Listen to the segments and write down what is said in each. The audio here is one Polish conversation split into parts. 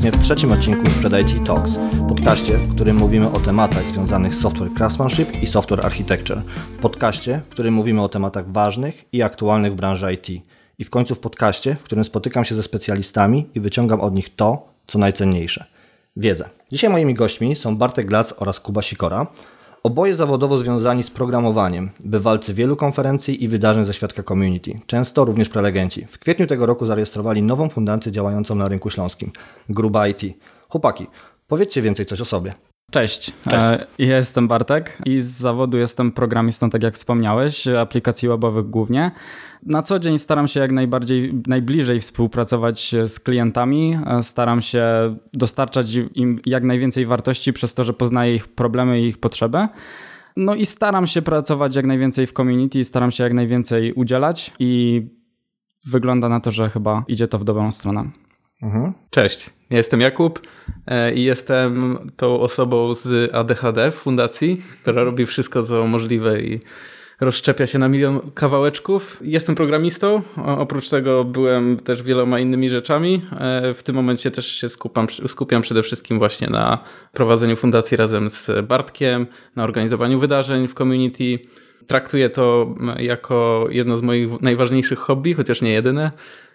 Serdecznie w trzecim odcinku Spread IT Talks, podcaście, w którym mówimy o tematach związanych z software craftsmanship i software architecture. W podcaście, w którym mówimy o tematach ważnych i aktualnych w branży IT. I w końcu w podcaście, w którym spotykam się ze specjalistami i wyciągam od nich to, co najcenniejsze wiedzę. Dzisiaj moimi gośćmi są Bartek Glac oraz Kuba Sikora. Oboje zawodowo związani z programowaniem, bywalcy wielu konferencji i wydarzeń ze świadka community, często również prelegenci. W kwietniu tego roku zarejestrowali nową fundację działającą na rynku śląskim, Gruba IT. Chłopaki, powiedzcie więcej coś o sobie. Cześć. Cześć. E, ja jestem Bartek i z zawodu jestem programistą, tak jak wspomniałeś, aplikacji webowych głównie. Na co dzień staram się jak najbardziej, najbliżej współpracować z klientami. E, staram się dostarczać im jak najwięcej wartości przez to, że poznaję ich problemy i ich potrzeby. No i staram się pracować jak najwięcej w community, staram się jak najwięcej udzielać i wygląda na to, że chyba idzie to w dobrą stronę. Mhm. Cześć, ja jestem Jakub e, i jestem tą osobą z ADHD w fundacji, która robi wszystko co możliwe i rozszczepia się na milion kawałeczków. Jestem programistą, oprócz tego byłem też wieloma innymi rzeczami. E, w tym momencie też się skupiam, skupiam przede wszystkim właśnie na prowadzeniu fundacji razem z Bartkiem, na organizowaniu wydarzeń w community. Traktuję to jako jedno z moich najważniejszych hobby, chociaż nie jedyne,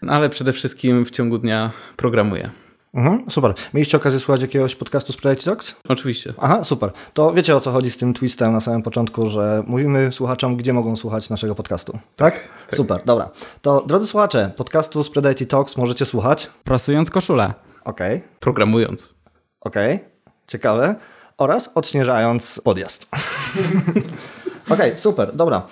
ale przede wszystkim w ciągu dnia programuję. Mhm, super. Mieliście okazję słuchać jakiegoś podcastu z Play Talks? Oczywiście. Aha, super. To wiecie o co chodzi z tym twistem na samym początku, że mówimy słuchaczom, gdzie mogą słuchać naszego podcastu. Tak? tak. Super, dobra. To drodzy słuchacze, podcastu Spread IT Talks możecie słuchać. Prasując koszulę. Okej. Okay. Programując. Okej, okay. ciekawe. Oraz odśnieżając podjazd. Okej, okay, super, dobra.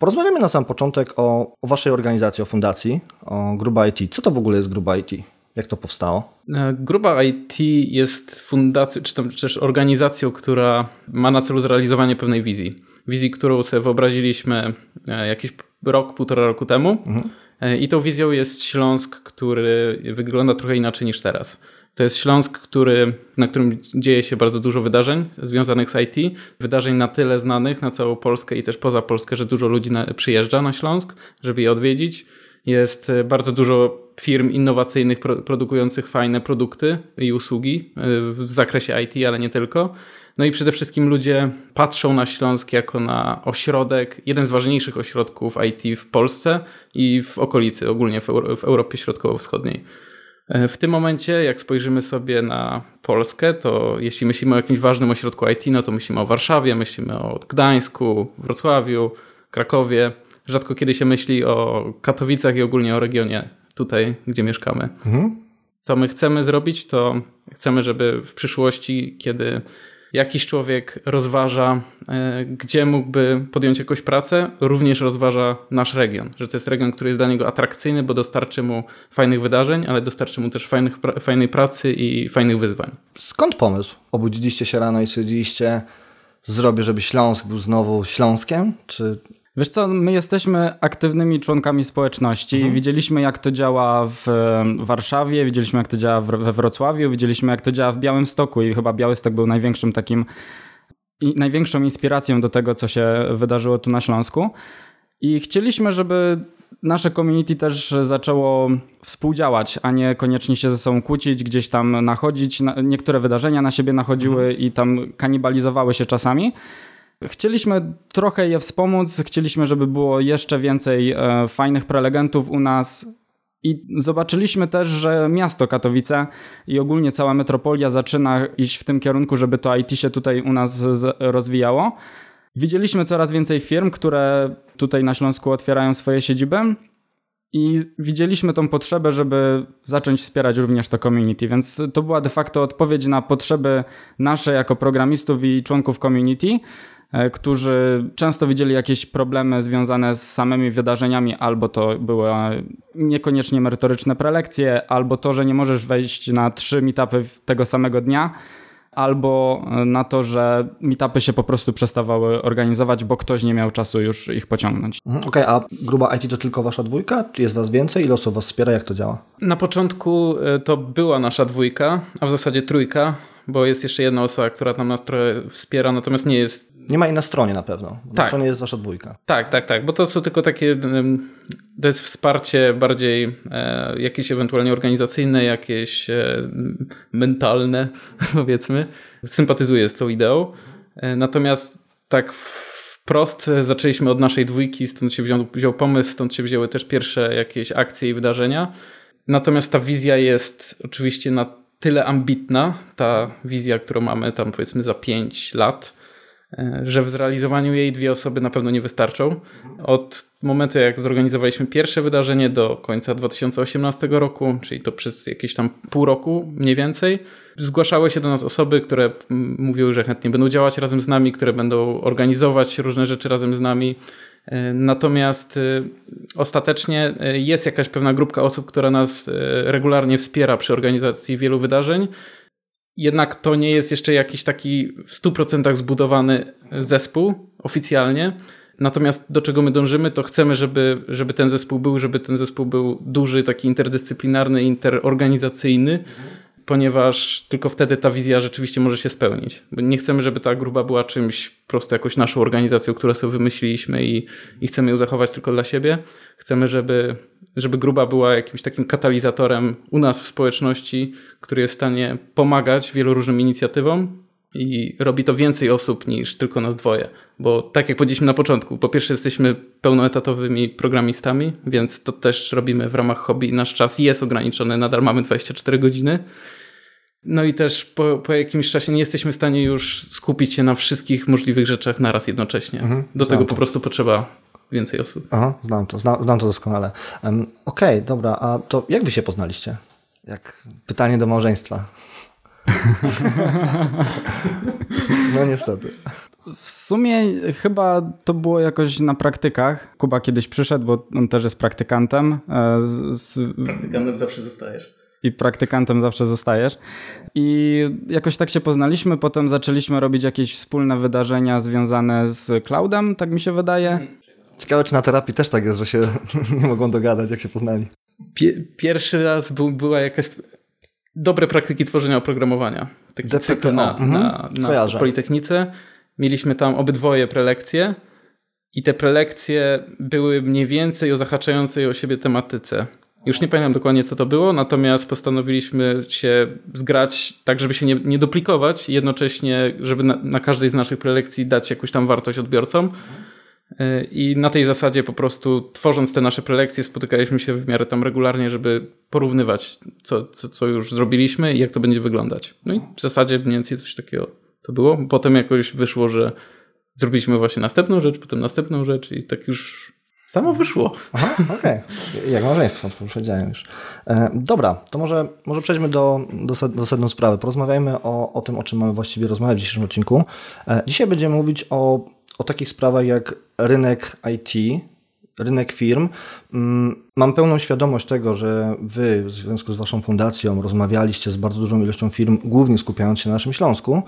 Porozmawiamy na sam początek o, o waszej organizacji, o fundacji, o Gruba IT. Co to w ogóle jest Gruba IT? Jak to powstało? E, Gruba IT jest fundacją, czy, tam, też organizacją, która ma na celu zrealizowanie pewnej wizji. Wizji, którą sobie wyobraziliśmy e, jakiś rok, półtora roku temu. Mhm. E, I tą wizją jest Śląsk, który wygląda trochę inaczej niż teraz. To jest Śląsk, który, na którym dzieje się bardzo dużo wydarzeń związanych z IT. Wydarzeń na tyle znanych na całą Polskę i też poza Polskę, że dużo ludzi na, przyjeżdża na Śląsk, żeby je odwiedzić. Jest e, bardzo dużo firm innowacyjnych pro, produkujących fajne produkty i usługi e, w zakresie IT, ale nie tylko. No i przede wszystkim ludzie patrzą na Śląsk jako na ośrodek, jeden z ważniejszych ośrodków IT w Polsce i w okolicy, ogólnie w, Euro, w Europie Środkowo-Wschodniej. E, w tym momencie, jak spojrzymy sobie na Polskę, to jeśli myślimy o jakimś ważnym ośrodku IT, no to myślimy o Warszawie, myślimy o Gdańsku, Wrocławiu, Krakowie. Rzadko kiedy się myśli o Katowicach i ogólnie o regionie tutaj, gdzie mieszkamy. Mhm. Co my chcemy zrobić, to chcemy, żeby w przyszłości, kiedy jakiś człowiek rozważa, e, gdzie mógłby podjąć jakąś pracę, również rozważa nasz region. Że to jest region, który jest dla niego atrakcyjny, bo dostarczy mu fajnych wydarzeń, ale dostarczy mu też fajnych, fajnej pracy i fajnych wyzwań. Skąd pomysł? Obudziliście się rano i stwierdziliście, zrobię, żeby Śląsk był znowu Śląskiem? Czy Wiesz co, my jesteśmy aktywnymi członkami społeczności. Mhm. Widzieliśmy, jak to działa w Warszawie, widzieliśmy, jak to działa we Wrocławiu, widzieliśmy, jak to działa w Białymstoku i chyba Białystok był największym takim, i największą inspiracją do tego, co się wydarzyło tu na Śląsku. I chcieliśmy, żeby nasze community też zaczęło współdziałać, a nie koniecznie się ze sobą kłócić, gdzieś tam nachodzić. Niektóre wydarzenia na siebie nachodziły mhm. i tam kanibalizowały się czasami. Chcieliśmy trochę je wspomóc, chcieliśmy, żeby było jeszcze więcej e, fajnych prelegentów u nas. I zobaczyliśmy też, że miasto Katowice i ogólnie cała metropolia zaczyna iść w tym kierunku, żeby to IT się tutaj u nas rozwijało. Widzieliśmy coraz więcej firm, które tutaj na Śląsku otwierają swoje siedziby. I widzieliśmy tą potrzebę, żeby zacząć wspierać również to community, więc to była de facto odpowiedź na potrzeby nasze jako programistów i członków community, którzy często widzieli jakieś problemy związane z samymi wydarzeniami, albo to były niekoniecznie merytoryczne prelekcje, albo to, że nie możesz wejść na trzy meetupy tego samego dnia, albo na to, że meetupy się po prostu przestawały organizować, bo ktoś nie miał czasu już ich pociągnąć. Mhm, okej, okay, a gruba IT to tylko wasza dwójka? Czy jest was więcej? Ile osób was wspiera? Jak to działa? Na początku e, to była nasza dwójka, a w zasadzie trójka bo jest jeszcze jedna osoba, która tam nas trochę wspiera, natomiast nie jest... Nie ma jej na stronie na pewno. Tak. Na stronie jest wasza dwójka. Tak, tak, tak, bo to są tylko takie, to jest wsparcie bardziej e, jakieś ewentualnie organizacyjne, jakieś e, mentalne, powiedzmy. Sympatyzuję z tą ideą. E, natomiast tak wprost zaczęliśmy od naszej dwójki, stąd się wziął, wziął pomysł, stąd się wzięły też pierwsze jakieś akcje i wydarzenia. Natomiast ta wizja jest oczywiście na tyle ambitna, ta wizja, którą mamy tam powiedzmy za 5 lat, e, że w zrealizowaniu jej dwie osoby na pewno nie wystarczą. Od momentu, jak zorganizowaliśmy pierwsze wydarzenie do końca 2018 roku, czyli to przez jakieś tam pół roku mniej więcej, zgłaszały się do nas osoby, które mówiły, że chętnie będą działać razem z nami, które będą organizować różne rzeczy razem z nami. E, natomiast e, ostatecznie e, jest jakaś pewna grupka osób, która nas regularnie wspiera przy organizacji wielu wydarzeń. Jednak to nie jest jeszcze jakiś taki w 100% zbudowany zespół oficjalnie. Natomiast do czego my dążymy, to chcemy, żeby, żeby ten zespół był, żeby ten zespół był duży, taki interdyscyplinarny, interorganizacyjny, ponieważ tylko wtedy ta wizja rzeczywiście może się spełnić. Nie chcemy, żeby ta grupa była czymś po prostu jakąś naszą organizacją, którą sobie wymyśliliśmy i, i chcemy ją zachować tylko dla siebie. Chcemy, żeby, żeby grupa była jakimś takim katalizatorem u nas w społeczności, który jest w stanie pomagać wielu różnym inicjatywom, i robi to więcej osób niż tylko nas dwoje. Bo tak jak powiedzieliśmy na początku, po pierwsze jesteśmy pełnoetatowymi programistami, więc to też robimy w ramach hobby. Nasz czas jest ograniczony, nadal mamy 24 godziny. No i też po, po jakimś czasie nie jesteśmy w stanie już skupić się na wszystkich możliwych rzeczach naraz jednocześnie. Mhm, Do tego to. po prostu potrzeba więcej osób. Aha, znam to, znam, znam to doskonale. Um, Okej, okay, dobra, a to jak wy się poznaliście? Jak pytanie do małżeństwa. no niestety. W sumie chyba to było jakoś na praktykach. Kuba kiedyś przyszedł, bo on też jest praktykantem. E, z, z... Praktykantem zawsze zostajesz i praktykantem zawsze zostajesz. I jakoś tak się poznaliśmy, potem zaczęliśmy robić jakieś wspólne wydarzenia związane z cloudem, tak mi się wydaje. Ciekawe, czy na terapii też tak jest, że się nie mogą dogadać, jak się poznali. Pierwszy raz był, była jakaś dobre praktyki tworzenia oprogramowania. Taki DPTO. cykl na, mhm. na, na Politechnice. Mieliśmy tam obydwoje prelekcje i te prelekcje były mniej więcej o zahaczającej o siebie tematyce. Już nie pamiętam dokładnie, co to było, natomiast postanowiliśmy się zgrać tak, żeby się nie, nie duplikować, jednocześnie, żeby na, na, każdej z naszych prelekcji dać jakąś tam wartość odbiorcom. E, I na tej zasadzie po prostu tworząc te nasze prelekcje spotykaliśmy się w miarę tam regularnie, żeby porównywać co, co, co już zrobiliśmy i jak to będzie wyglądać. No i w zasadzie mniej więcej coś takiego to było. Potem jakoś wyszło, że zrobiliśmy właśnie następną rzecz, potem następną rzecz i tak już Samo wyszło. Aha, okej. Okay. Jak małżeństwo, powiedziałem już. E, dobra, to może, może przejdźmy do, do, do sednu sprawy. Porozmawiajmy o, o tym, o czym mamy właściwie rozmawiać w dzisiejszym odcinku. E, dzisiaj będziemy mówić o, o takich sprawach jak rynek IT, rynek firm. Mm, mam pełną świadomość tego, że Wy w związku z Waszą fundacją rozmawialiście z bardzo dużą ilością firm, głównie skupiając się na naszym Śląsku,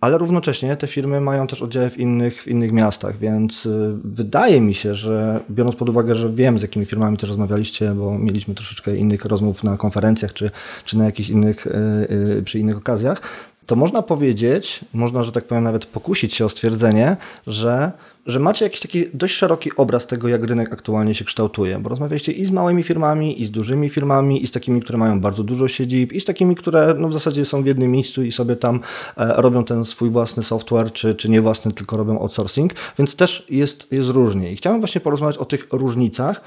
ale równocześnie te firmy mają też oddziały w innych, w innych miastach, więc y, wydaje mi się, że biorąc pod uwagę, że wiem z jakimi firmami też rozmawialiście, bo mieliśmy troszeczkę innych rozmów na konferencjach czy, czy na jakichś innych, y, y, przy innych okazjach, to można powiedzieć, można, że tak powiem, nawet pokusić się o stwierdzenie, że że macie jakiś taki dość szeroki obraz tego, jak rynek aktualnie się kształtuje, bo rozmawialiście i z małymi firmami, i z dużymi firmami, i z takimi, które mają bardzo dużo siedzib, i z takimi, które no, w zasadzie są w jednym miejscu i sobie tam e, robią ten swój własny software, czy, czy nie własny, tylko robią outsourcing, więc też jest, jest różnie. I chciałem właśnie porozmawiać o tych różnicach,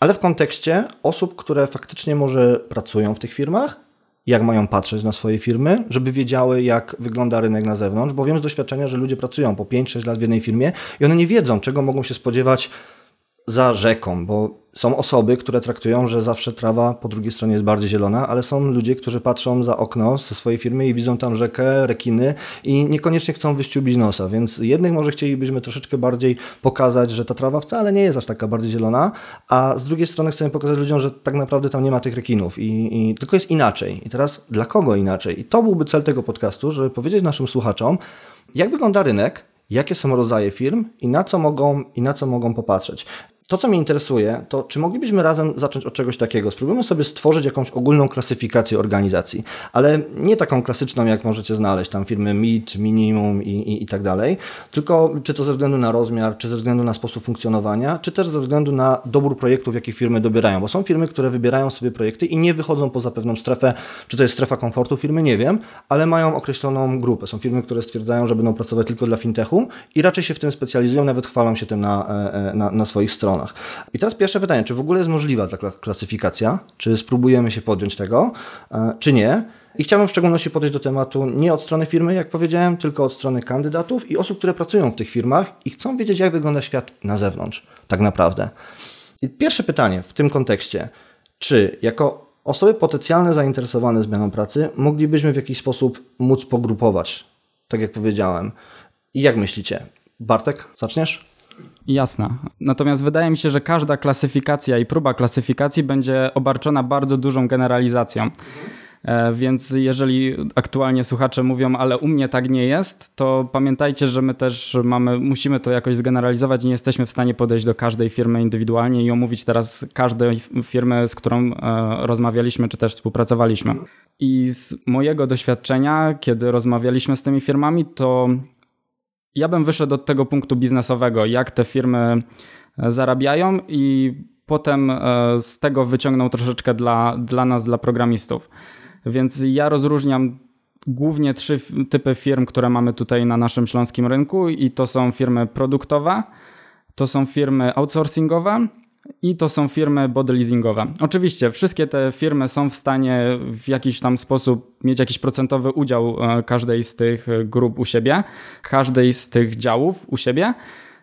ale w kontekście osób, które faktycznie może pracują w tych firmach, jak mają patrzeć na swoje firmy, żeby wiedziały, jak wygląda rynek na zewnątrz, bo wiem z doświadczenia, że ludzie pracują po 5-6 lat w jednej firmie i one nie wiedzą, czego mogą się spodziewać za rzeką, bo są osoby, które traktują, że zawsze trawa po drugiej stronie jest bardziej zielona, ale są ludzie, którzy patrzą za okno ze swojej firmy i widzą tam rzekę, rekiny i niekoniecznie chcą wyściubić nosa, więc jednych może chcielibyśmy troszeczkę bardziej pokazać, że ta trawa wcale nie jest aż taka bardziej zielona, a z drugiej strony chcemy pokazać ludziom, że tak naprawdę tam nie ma tych rekinów i, i tylko jest inaczej. I teraz dla kogo inaczej? I to byłby cel tego podcastu, żeby powiedzieć naszym słuchaczom, jak wygląda rynek, jakie są rodzaje firm i na co mogą, i na co mogą popatrzeć. To, co mnie interesuje, to czy moglibyśmy razem zacząć od czegoś takiego? Spróbujmy sobie stworzyć jakąś ogólną klasyfikację organizacji, ale nie taką klasyczną, jak możecie znaleźć, tam firmy MIT, Minimum i, i, i tak dalej, tylko czy to ze względu na rozmiar, czy ze względu na sposób funkcjonowania, czy też ze względu na dobór projektów, jakie firmy dobierają, bo są firmy, które wybierają sobie projekty i nie wychodzą poza pewną strefę, czy to jest strefa komfortu firmy, nie wiem, ale mają określoną grupę. Są firmy, które stwierdzają, że będą pracować tylko dla fintechu i raczej się w tym specjalizują, nawet chwalą się tym na, e, e, na, na swoich stronach I teraz pierwsze pytanie, czy w ogóle jest możliwa ta klasyfikacja? Czy spróbujemy się podjąć tego, e, czy nie? I chciałbym w szczególności podejść do tematu nie od strony firmy, jak powiedziałem, tylko od strony kandydatów i osób, które pracują w tych firmach i chcą wiedzieć, jak wygląda świat na zewnątrz, tak naprawdę. I pierwsze pytanie w tym kontekście, czy jako osoby potencjalne zainteresowane zmianą pracy moglibyśmy w jakiś sposób móc pogrupować, tak jak powiedziałem. I jak myślicie? Bartek, zaczniesz? Jasna. Natomiast wydaje mi się, że każda klasyfikacja i próba klasyfikacji będzie obarczona bardzo dużą generalizacją. E, więc jeżeli aktualnie słuchacze mówią, ale u mnie tak nie jest, to pamiętajcie, że my też mamy, musimy to jakoś zgeneralizować i nie jesteśmy w stanie podejść do każdej firmy indywidualnie i omówić teraz każdej firmy, z którą e, rozmawialiśmy czy też współpracowaliśmy. I z mojego doświadczenia, kiedy rozmawialiśmy z tymi firmami, to ja bym wyszedł od tego punktu biznesowego, jak te firmy e, zarabiają i potem e, z tego wyciągnął troszeczkę dla, dla nas, dla programistów. Więc ja rozróżniam głównie trzy typy firm, które mamy tutaj na naszym śląskim rynku i to są firmy produktowe, to są firmy outsourcingowe i to są firmy body leasingowe. Oczywiście wszystkie te firmy są w stanie w jakiś tam sposób mieć jakiś procentowy udział e, każdej z tych grup u siebie, każdej z tych działów u siebie.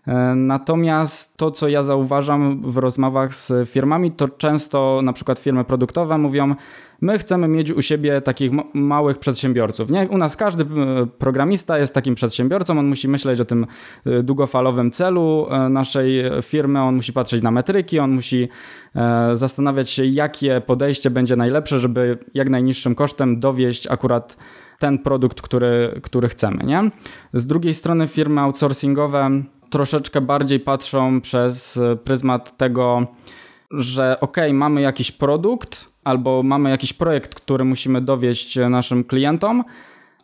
E, natomiast to, co ja zauważam w rozmowach z firmami, to często na przykład firmy produktowe mówią, My chcemy mieć u siebie takich małych przedsiębiorców. Nie? U nas każdy e, programista jest takim przedsiębiorcą, on musi myśleć o tym e, długofalowym celu e, naszej firmy, on musi patrzeć na metryki, on musi zastanawiać się, jakie podejście będzie najlepsze, żeby jak najniższym kosztem dowieść akurat ten produkt, który, który chcemy. Nie? Z drugiej strony firmy outsourcingowe troszeczkę bardziej patrzą przez pryzmat tego, że ok, mamy jakiś produkt, albo mamy jakiś projekt, który musimy dowieść naszym klientom,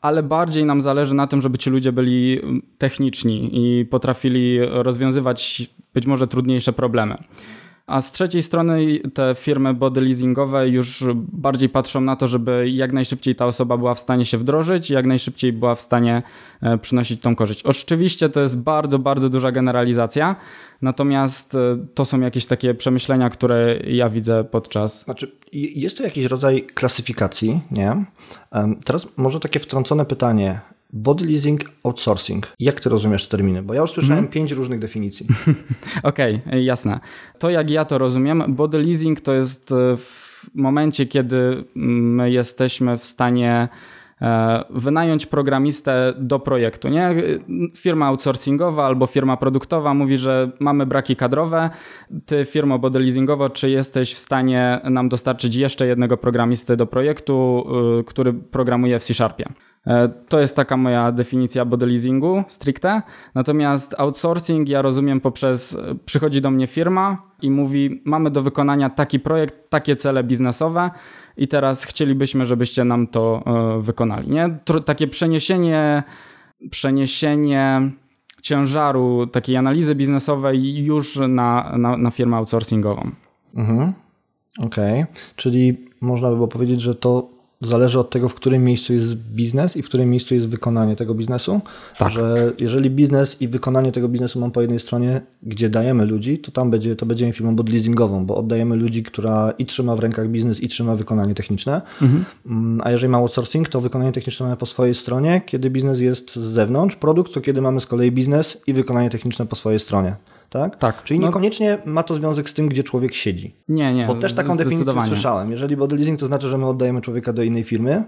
ale bardziej nam zależy na tym, żeby ci ludzie byli techniczni i potrafili rozwiązywać być może trudniejsze problemy. A z trzeciej strony te firmy body leasingowe już bardziej patrzą na to, żeby jak najszybciej ta osoba była w stanie się wdrożyć, jak najszybciej była w stanie e, przynosić tą korzyść. Oczywiście to jest bardzo, bardzo duża generalizacja, natomiast e, to są jakieś takie przemyślenia, które ja widzę podczas. Znaczy, jest to jakiś rodzaj klasyfikacji, nie? Teraz może takie wtrącone pytanie. Body leasing, outsourcing. Jak ty rozumiesz te terminy? Bo ja już słyszałem hmm. pięć różnych definicji. Okej, okay, jasne. To jak ja to rozumiem, body leasing to jest e, w momencie, kiedy my jesteśmy w stanie e, wynająć programistę do projektu. Nie? Firma outsourcingowa albo firma produktowa mówi, że mamy braki kadrowe. Ty, firmo body leasingowo, czy jesteś w stanie nam dostarczyć jeszcze jednego programisty do projektu, e, który programuje w C-Sharpie? E, to jest taka moja definicja body leasingu stricte. Natomiast outsourcing ja rozumiem poprzez e, przychodzi do mnie firma i mówi: Mamy do wykonania taki projekt, takie cele biznesowe i teraz chcielibyśmy, żebyście nam to e, wykonali. Nie? Takie przeniesienie, przeniesienie ciężaru takiej analizy biznesowej już na, na, na firmę outsourcingową. Mhm. Okej, okay. czyli można by było powiedzieć, że to zależy od tego, w którym miejscu jest biznes i w którym miejscu jest wykonanie tego biznesu. Tak. Że jeżeli biznes i wykonanie tego biznesu mam po jednej stronie, gdzie dajemy ludzi, to tam będzie, to będziemy firmą bodleasingową, bo oddajemy ludzi, która i trzyma w rękach biznes i trzyma wykonanie techniczne. Mhm. Mm, a jeżeli ma outsourcing, to wykonanie techniczne mamy po swojej stronie. Kiedy biznes jest z zewnątrz, produkt, to kiedy mamy z kolei biznes i wykonanie techniczne po swojej stronie tak? Tak. Czyli no. niekoniecznie ma to związek z tym, gdzie człowiek siedzi. Nie, nie. Bo też taką definicję słyszałem. Jeżeli body leasing to znaczy, że my oddajemy człowieka do innej firmy,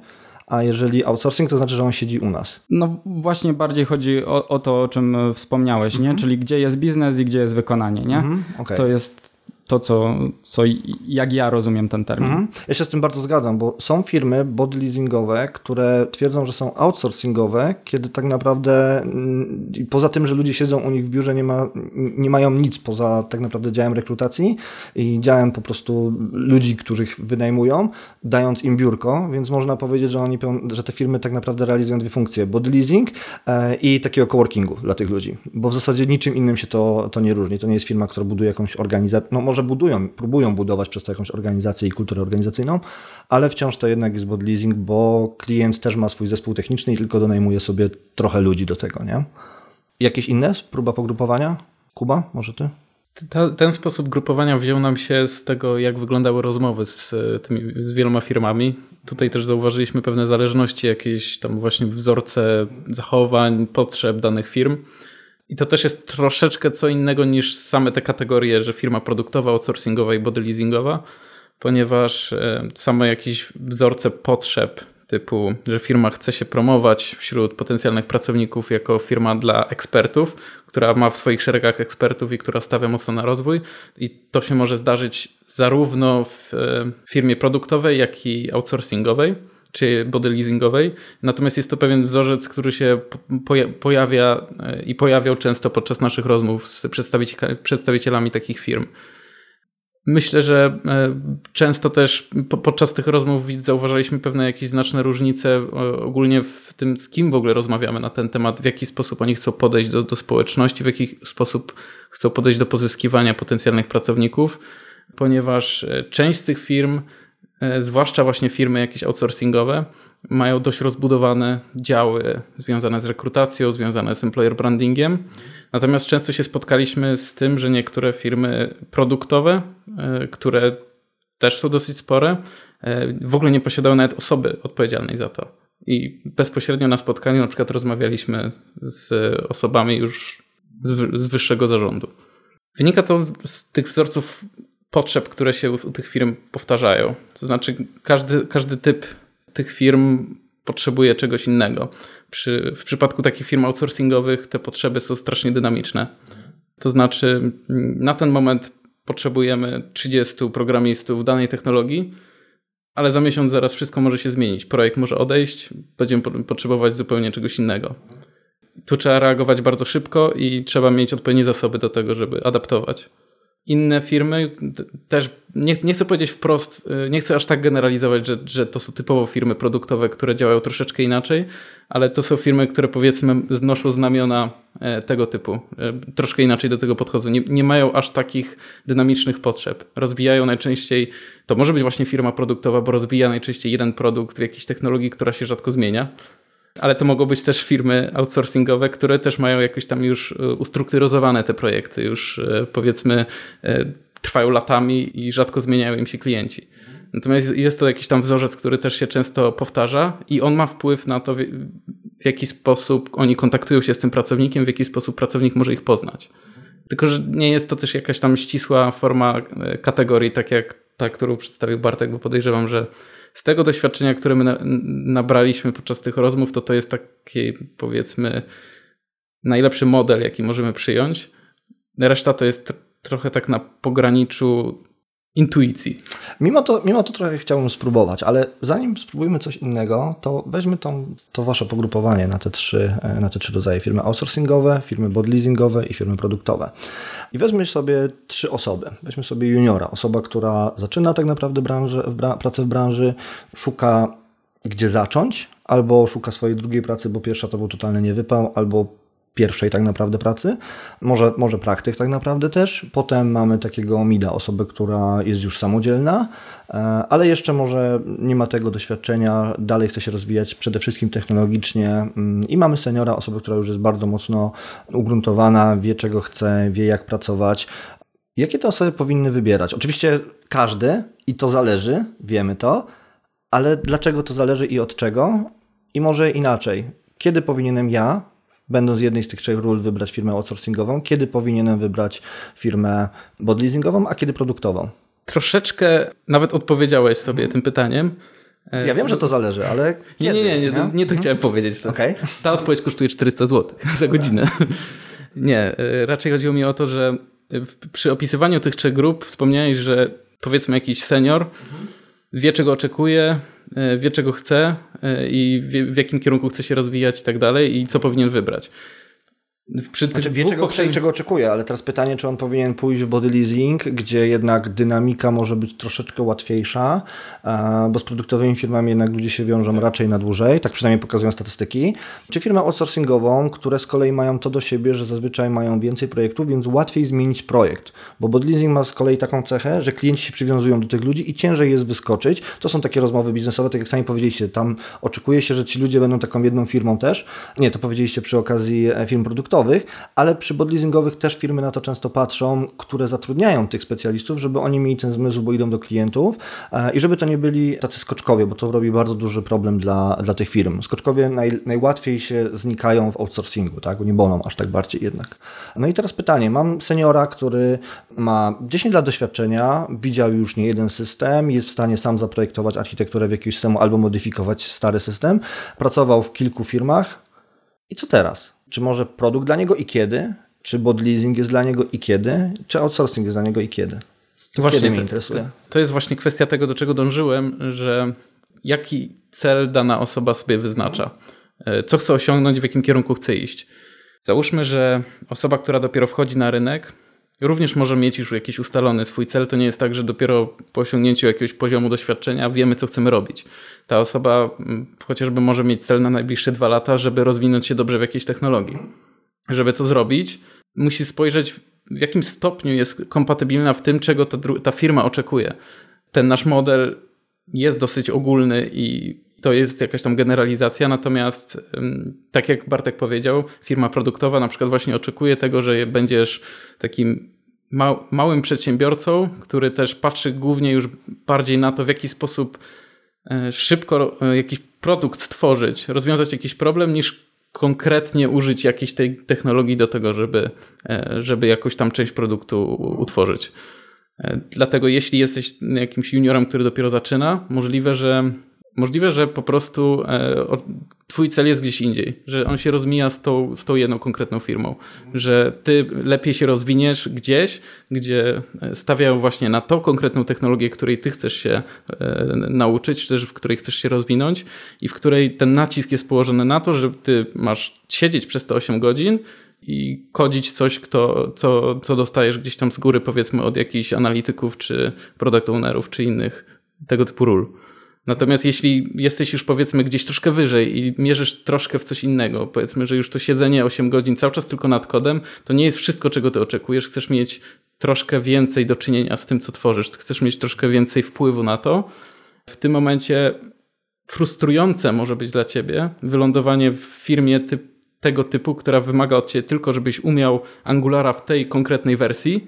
a jeżeli outsourcing, to znaczy, że on siedzi u nas. No właśnie bardziej chodzi o, o to, o czym wspomniałeś, nie? Mhm. czyli gdzie jest biznes i gdzie jest wykonanie. Nie? Mhm, okay. To jest to, co, co jak ja rozumiem ten termin. Mhm. Ja się z tym bardzo zgadzam, bo są firmy body leasingowe, które twierdzą, że są outsourcingowe, kiedy tak naprawdę mm, poza tym, że ludzie siedzą u nich w biurze, nie, ma, nie mają nic poza tak naprawdę działem rekrutacji i działem po prostu ludzi, których wynajmują, dając im biurko, więc można powiedzieć, że, oni, że te firmy tak naprawdę realizują dwie funkcje, body leasing e, i takiego coworkingu dla tych ludzi, bo w zasadzie niczym innym się to, to nie różni. To nie jest firma, która buduje jakąś organizację, no może budują, próbują budować przez to jakąś organizację i kulturę organizacyjną, ale wciąż to jednak jest bot leasing, bo klient też ma swój zespół techniczny i tylko donajmuje sobie trochę ludzi do tego, nie? Jakieś inne próba pogrupowania? Kuba, może ty? Ta, ten sposób grupowania wziął nam się z tego, jak wyglądały rozmowy z, tymi, z wieloma firmami. Tutaj też zauważyliśmy pewne zależności, jakieś tam właśnie wzorce zachowań, potrzeb danych firm. I to też jest troszeczkę co innego niż same te kategorie, że firma produktowa, outsourcingowa i body leasingowa, ponieważ e, same jakieś wzorce potrzeb typu, że firma chce się promować wśród potencjalnych pracowników jako firma dla ekspertów, która ma w swoich szeregach ekspertów i która stawia mocno na rozwój. I to się może zdarzyć zarówno w e, firmie produktowej, jak i outsourcingowej czy body leasingowej. Natomiast jest to pewien wzorzec, który się pojawia e, i pojawiał często podczas naszych rozmów z przedstawicielami takich firm. Myślę, że e, często też podczas tych rozmów zauważaliśmy pewne jakieś znaczne różnice ogólnie w tym, z kim w ogóle rozmawiamy na ten temat, w jaki sposób oni chcą podejść do, do społeczności, w jaki sposób chcą podejść do pozyskiwania potencjalnych pracowników, ponieważ e, część z tych firm E, zwłaszcza właśnie firmy jakieś outsourcingowe, mają dość rozbudowane działy związane z rekrutacją, związane z employer brandingiem. Natomiast często się spotkaliśmy z tym, że niektóre firmy produktowe, e, które też są dosyć spore, e, w ogóle nie posiadają nawet osoby odpowiedzialnej za to. I bezpośrednio na spotkaniu na przykład rozmawialiśmy z osobami już z wyższego zarządu. Wynika to z tych wzorców potrzeb, które się u tych firm powtarzają. To znaczy, każdy, każdy typ tych firm potrzebuje czegoś innego. Przy, w przypadku takich firm outsourcingowych te potrzeby są strasznie dynamiczne. To znaczy, na ten moment potrzebujemy 30 programistów danej technologii, ale za miesiąc zaraz wszystko może się zmienić. Projekt może odejść, będziemy potrzebować zupełnie czegoś innego. Tu trzeba reagować bardzo szybko i trzeba mieć odpowiednie zasoby do tego, żeby adaptować inne firmy też, nie, nie chcę powiedzieć wprost, y, nie chcę aż tak generalizować, że, że to są typowo firmy produktowe, które działają troszeczkę inaczej, ale to są firmy, które powiedzmy znoszą znamiona e, tego typu. E, troszkę inaczej do tego podchodzą. Nie, nie mają aż takich dynamicznych potrzeb. Rozwijają najczęściej, to może być właśnie firma produktowa, bo rozwija najczęściej jeden produkt w jakiejś technologii, która się rzadko zmienia ale to mogą być też firmy outsourcingowe, które też mają jakoś tam już e, ustrukturyzowane te projekty, już e, powiedzmy e, trwają latami i rzadko zmieniają im się klienci. Natomiast jest to jakiś tam wzorzec, który też się często powtarza i on ma wpływ na to, w jaki sposób oni kontaktują się z tym pracownikiem, w jaki sposób pracownik może ich poznać. Tylko, że nie jest to też jakaś tam ścisła forma kategorii, tak jak ta, którą przedstawił Bartek, bo podejrzewam, że z tego doświadczenia, które my nabraliśmy podczas tych rozmów, to to jest taki powiedzmy najlepszy model, jaki możemy przyjąć. Reszta to jest trochę tak na pograniczu intuicji. Mimo to, mimo to trochę chciałbym spróbować, ale zanim spróbujmy coś innego, to weźmy tą, to wasze pogrupowanie na te, trzy, e, na te trzy rodzaje firmy outsourcingowe, firmy bodleasingowe i firmy produktowe. I weźmy sobie trzy osoby. Weźmy sobie juniora, osoba, która zaczyna tak naprawdę branżę, bra pracę w branży, szuka gdzie zacząć, albo szuka swojej drugiej pracy, bo pierwsza to był totalny niewypał, albo pierwszej tak naprawdę pracy, może, może praktyk tak naprawdę też. Potem mamy takiego mida, osobę, która jest już samodzielna, e, ale jeszcze może nie ma tego doświadczenia, dalej chce się rozwijać przede wszystkim technologicznie mm, i mamy seniora, osobę, która już jest bardzo mocno ugruntowana, wie czego chce, wie jak pracować. Jakie te osoby powinny wybierać? Oczywiście każdy i to zależy, wiemy to, ale dlaczego to zależy i od czego? I może inaczej. Kiedy powinienem ja będąc jednej z tych trzech ról, wybrać firmę outsourcingową, kiedy powinienem wybrać firmę bodleasingową, a kiedy produktową? Troszeczkę nawet odpowiedziałeś sobie tym pytaniem. Ja wiem, że to zależy, ale. Kiedy, nie, nie, nie, nie, nie to chciałem powiedzieć. Okay. Ta odpowiedź kosztuje 400 zł za godzinę. Nie, e, raczej chodziło mi o to, że przy opisywaniu tych trzech grup wspomniałeś, że powiedzmy jakiś senior wie czego oczekuje, wie czego chce i wie, w jakim kierunku chce się rozwijać i tak dalej i co powinien wybrać. Przy znaczy, wie czego i czego oczekuje, ale teraz pytanie, czy on powinien pójść w body leasing, gdzie jednak dynamika może być troszeczkę łatwiejsza, bo z produktowymi firmami jednak ludzie się wiążą raczej na dłużej, tak przynajmniej pokazują statystyki, czy firmę outsourcingową, które z kolei mają to do siebie, że zazwyczaj mają więcej projektów, więc łatwiej zmienić projekt, bo body leasing ma z kolei taką cechę, że klienci się przywiązują do tych ludzi i ciężej jest wyskoczyć. To są takie rozmowy biznesowe, tak jak sami powiedzieliście, tam oczekuje się, że ci ludzie będą taką jedną firmą też. Nie, to powiedzieliście przy okazji e, firm produktowych, ale przy bodleasingowych też firmy na to często patrzą, które zatrudniają tych specjalistów, żeby oni mieli ten zmysł, bo idą do klientów e, i żeby to nie byli tacy skoczkowie, bo to robi bardzo duży problem dla, dla tych firm. Skoczkowie naj, najłatwiej się znikają w outsourcingu, tak? nie bolą aż tak bardziej jednak. No i teraz pytanie, mam seniora, który ma 10 lat doświadczenia, widział już nie jeden system, jest w stanie sam zaprojektować architekturę w jakimś systemu albo modyfikować stary system, pracował w kilku firmach, i co teraz? Czy może produkt dla niego i kiedy? Czy bot leasing jest dla niego i kiedy? Czy outsourcing jest dla niego i kiedy? To właśnie kiedy mnie interesuje. To, to jest właśnie kwestia tego, do czego dążyłem, że jaki cel dana osoba sobie wyznacza. E, co chce osiągnąć, w jakim kierunku chce iść. Załóżmy, że osoba, która dopiero wchodzi na rynek, również może mieć już jakiś ustalony swój cel. To nie jest tak, że dopiero po osiągnięciu jakiegoś poziomu doświadczenia wiemy, co chcemy robić. Ta osoba mm, chociażby może mieć cel na najbliższe dwa lata, żeby rozwinąć się dobrze w jakiejś technologii. Żeby to zrobić, musi spojrzeć, w jakim stopniu jest kompatybilna w tym, czego ta, ta firma oczekuje. Ten nasz model jest dosyć ogólny i to jest jakaś tam generalizacja, natomiast tak jak Bartek powiedział, firma produktowa na przykład właśnie oczekuje tego, że będziesz takim małym przedsiębiorcą, który też patrzy głównie już bardziej na to, w jaki sposób e, szybko e, jakiś produkt stworzyć, rozwiązać jakiś problem, niż konkretnie użyć jakiejś tej technologii do tego, żeby, e, żeby jakąś tam część produktu utworzyć. Dlatego jeśli jesteś jakimś juniorem, który dopiero zaczyna, możliwe, że Możliwe, że po prostu e, twój cel jest gdzieś indziej, że on się rozmija z tą, z tą jedną konkretną firmą, że ty lepiej się rozwiniesz gdzieś, gdzie e, stawiają właśnie na tą konkretną technologię, której ty chcesz się e, nauczyć, czy też w której chcesz się rozwinąć i w której ten nacisk jest położony na to, że ty masz siedzieć przez te 8 godzin i kodzić coś, kto, co, co dostajesz gdzieś tam z góry, powiedzmy od jakichś analityków, czy product ownerów, czy innych tego typu ról. Natomiast jeśli jesteś już powiedzmy gdzieś troszkę wyżej i mierzysz troszkę w coś innego, powiedzmy, że już to siedzenie 8 godzin cały czas tylko nad kodem, to nie jest wszystko, czego ty oczekujesz. Chcesz mieć troszkę więcej do czynienia z tym, co tworzysz. Chcesz mieć troszkę więcej wpływu na to. W tym momencie frustrujące może być dla ciebie wylądowanie w firmie tego typu, która wymaga od ciebie tylko, żebyś umiał Angulara w tej konkretnej wersji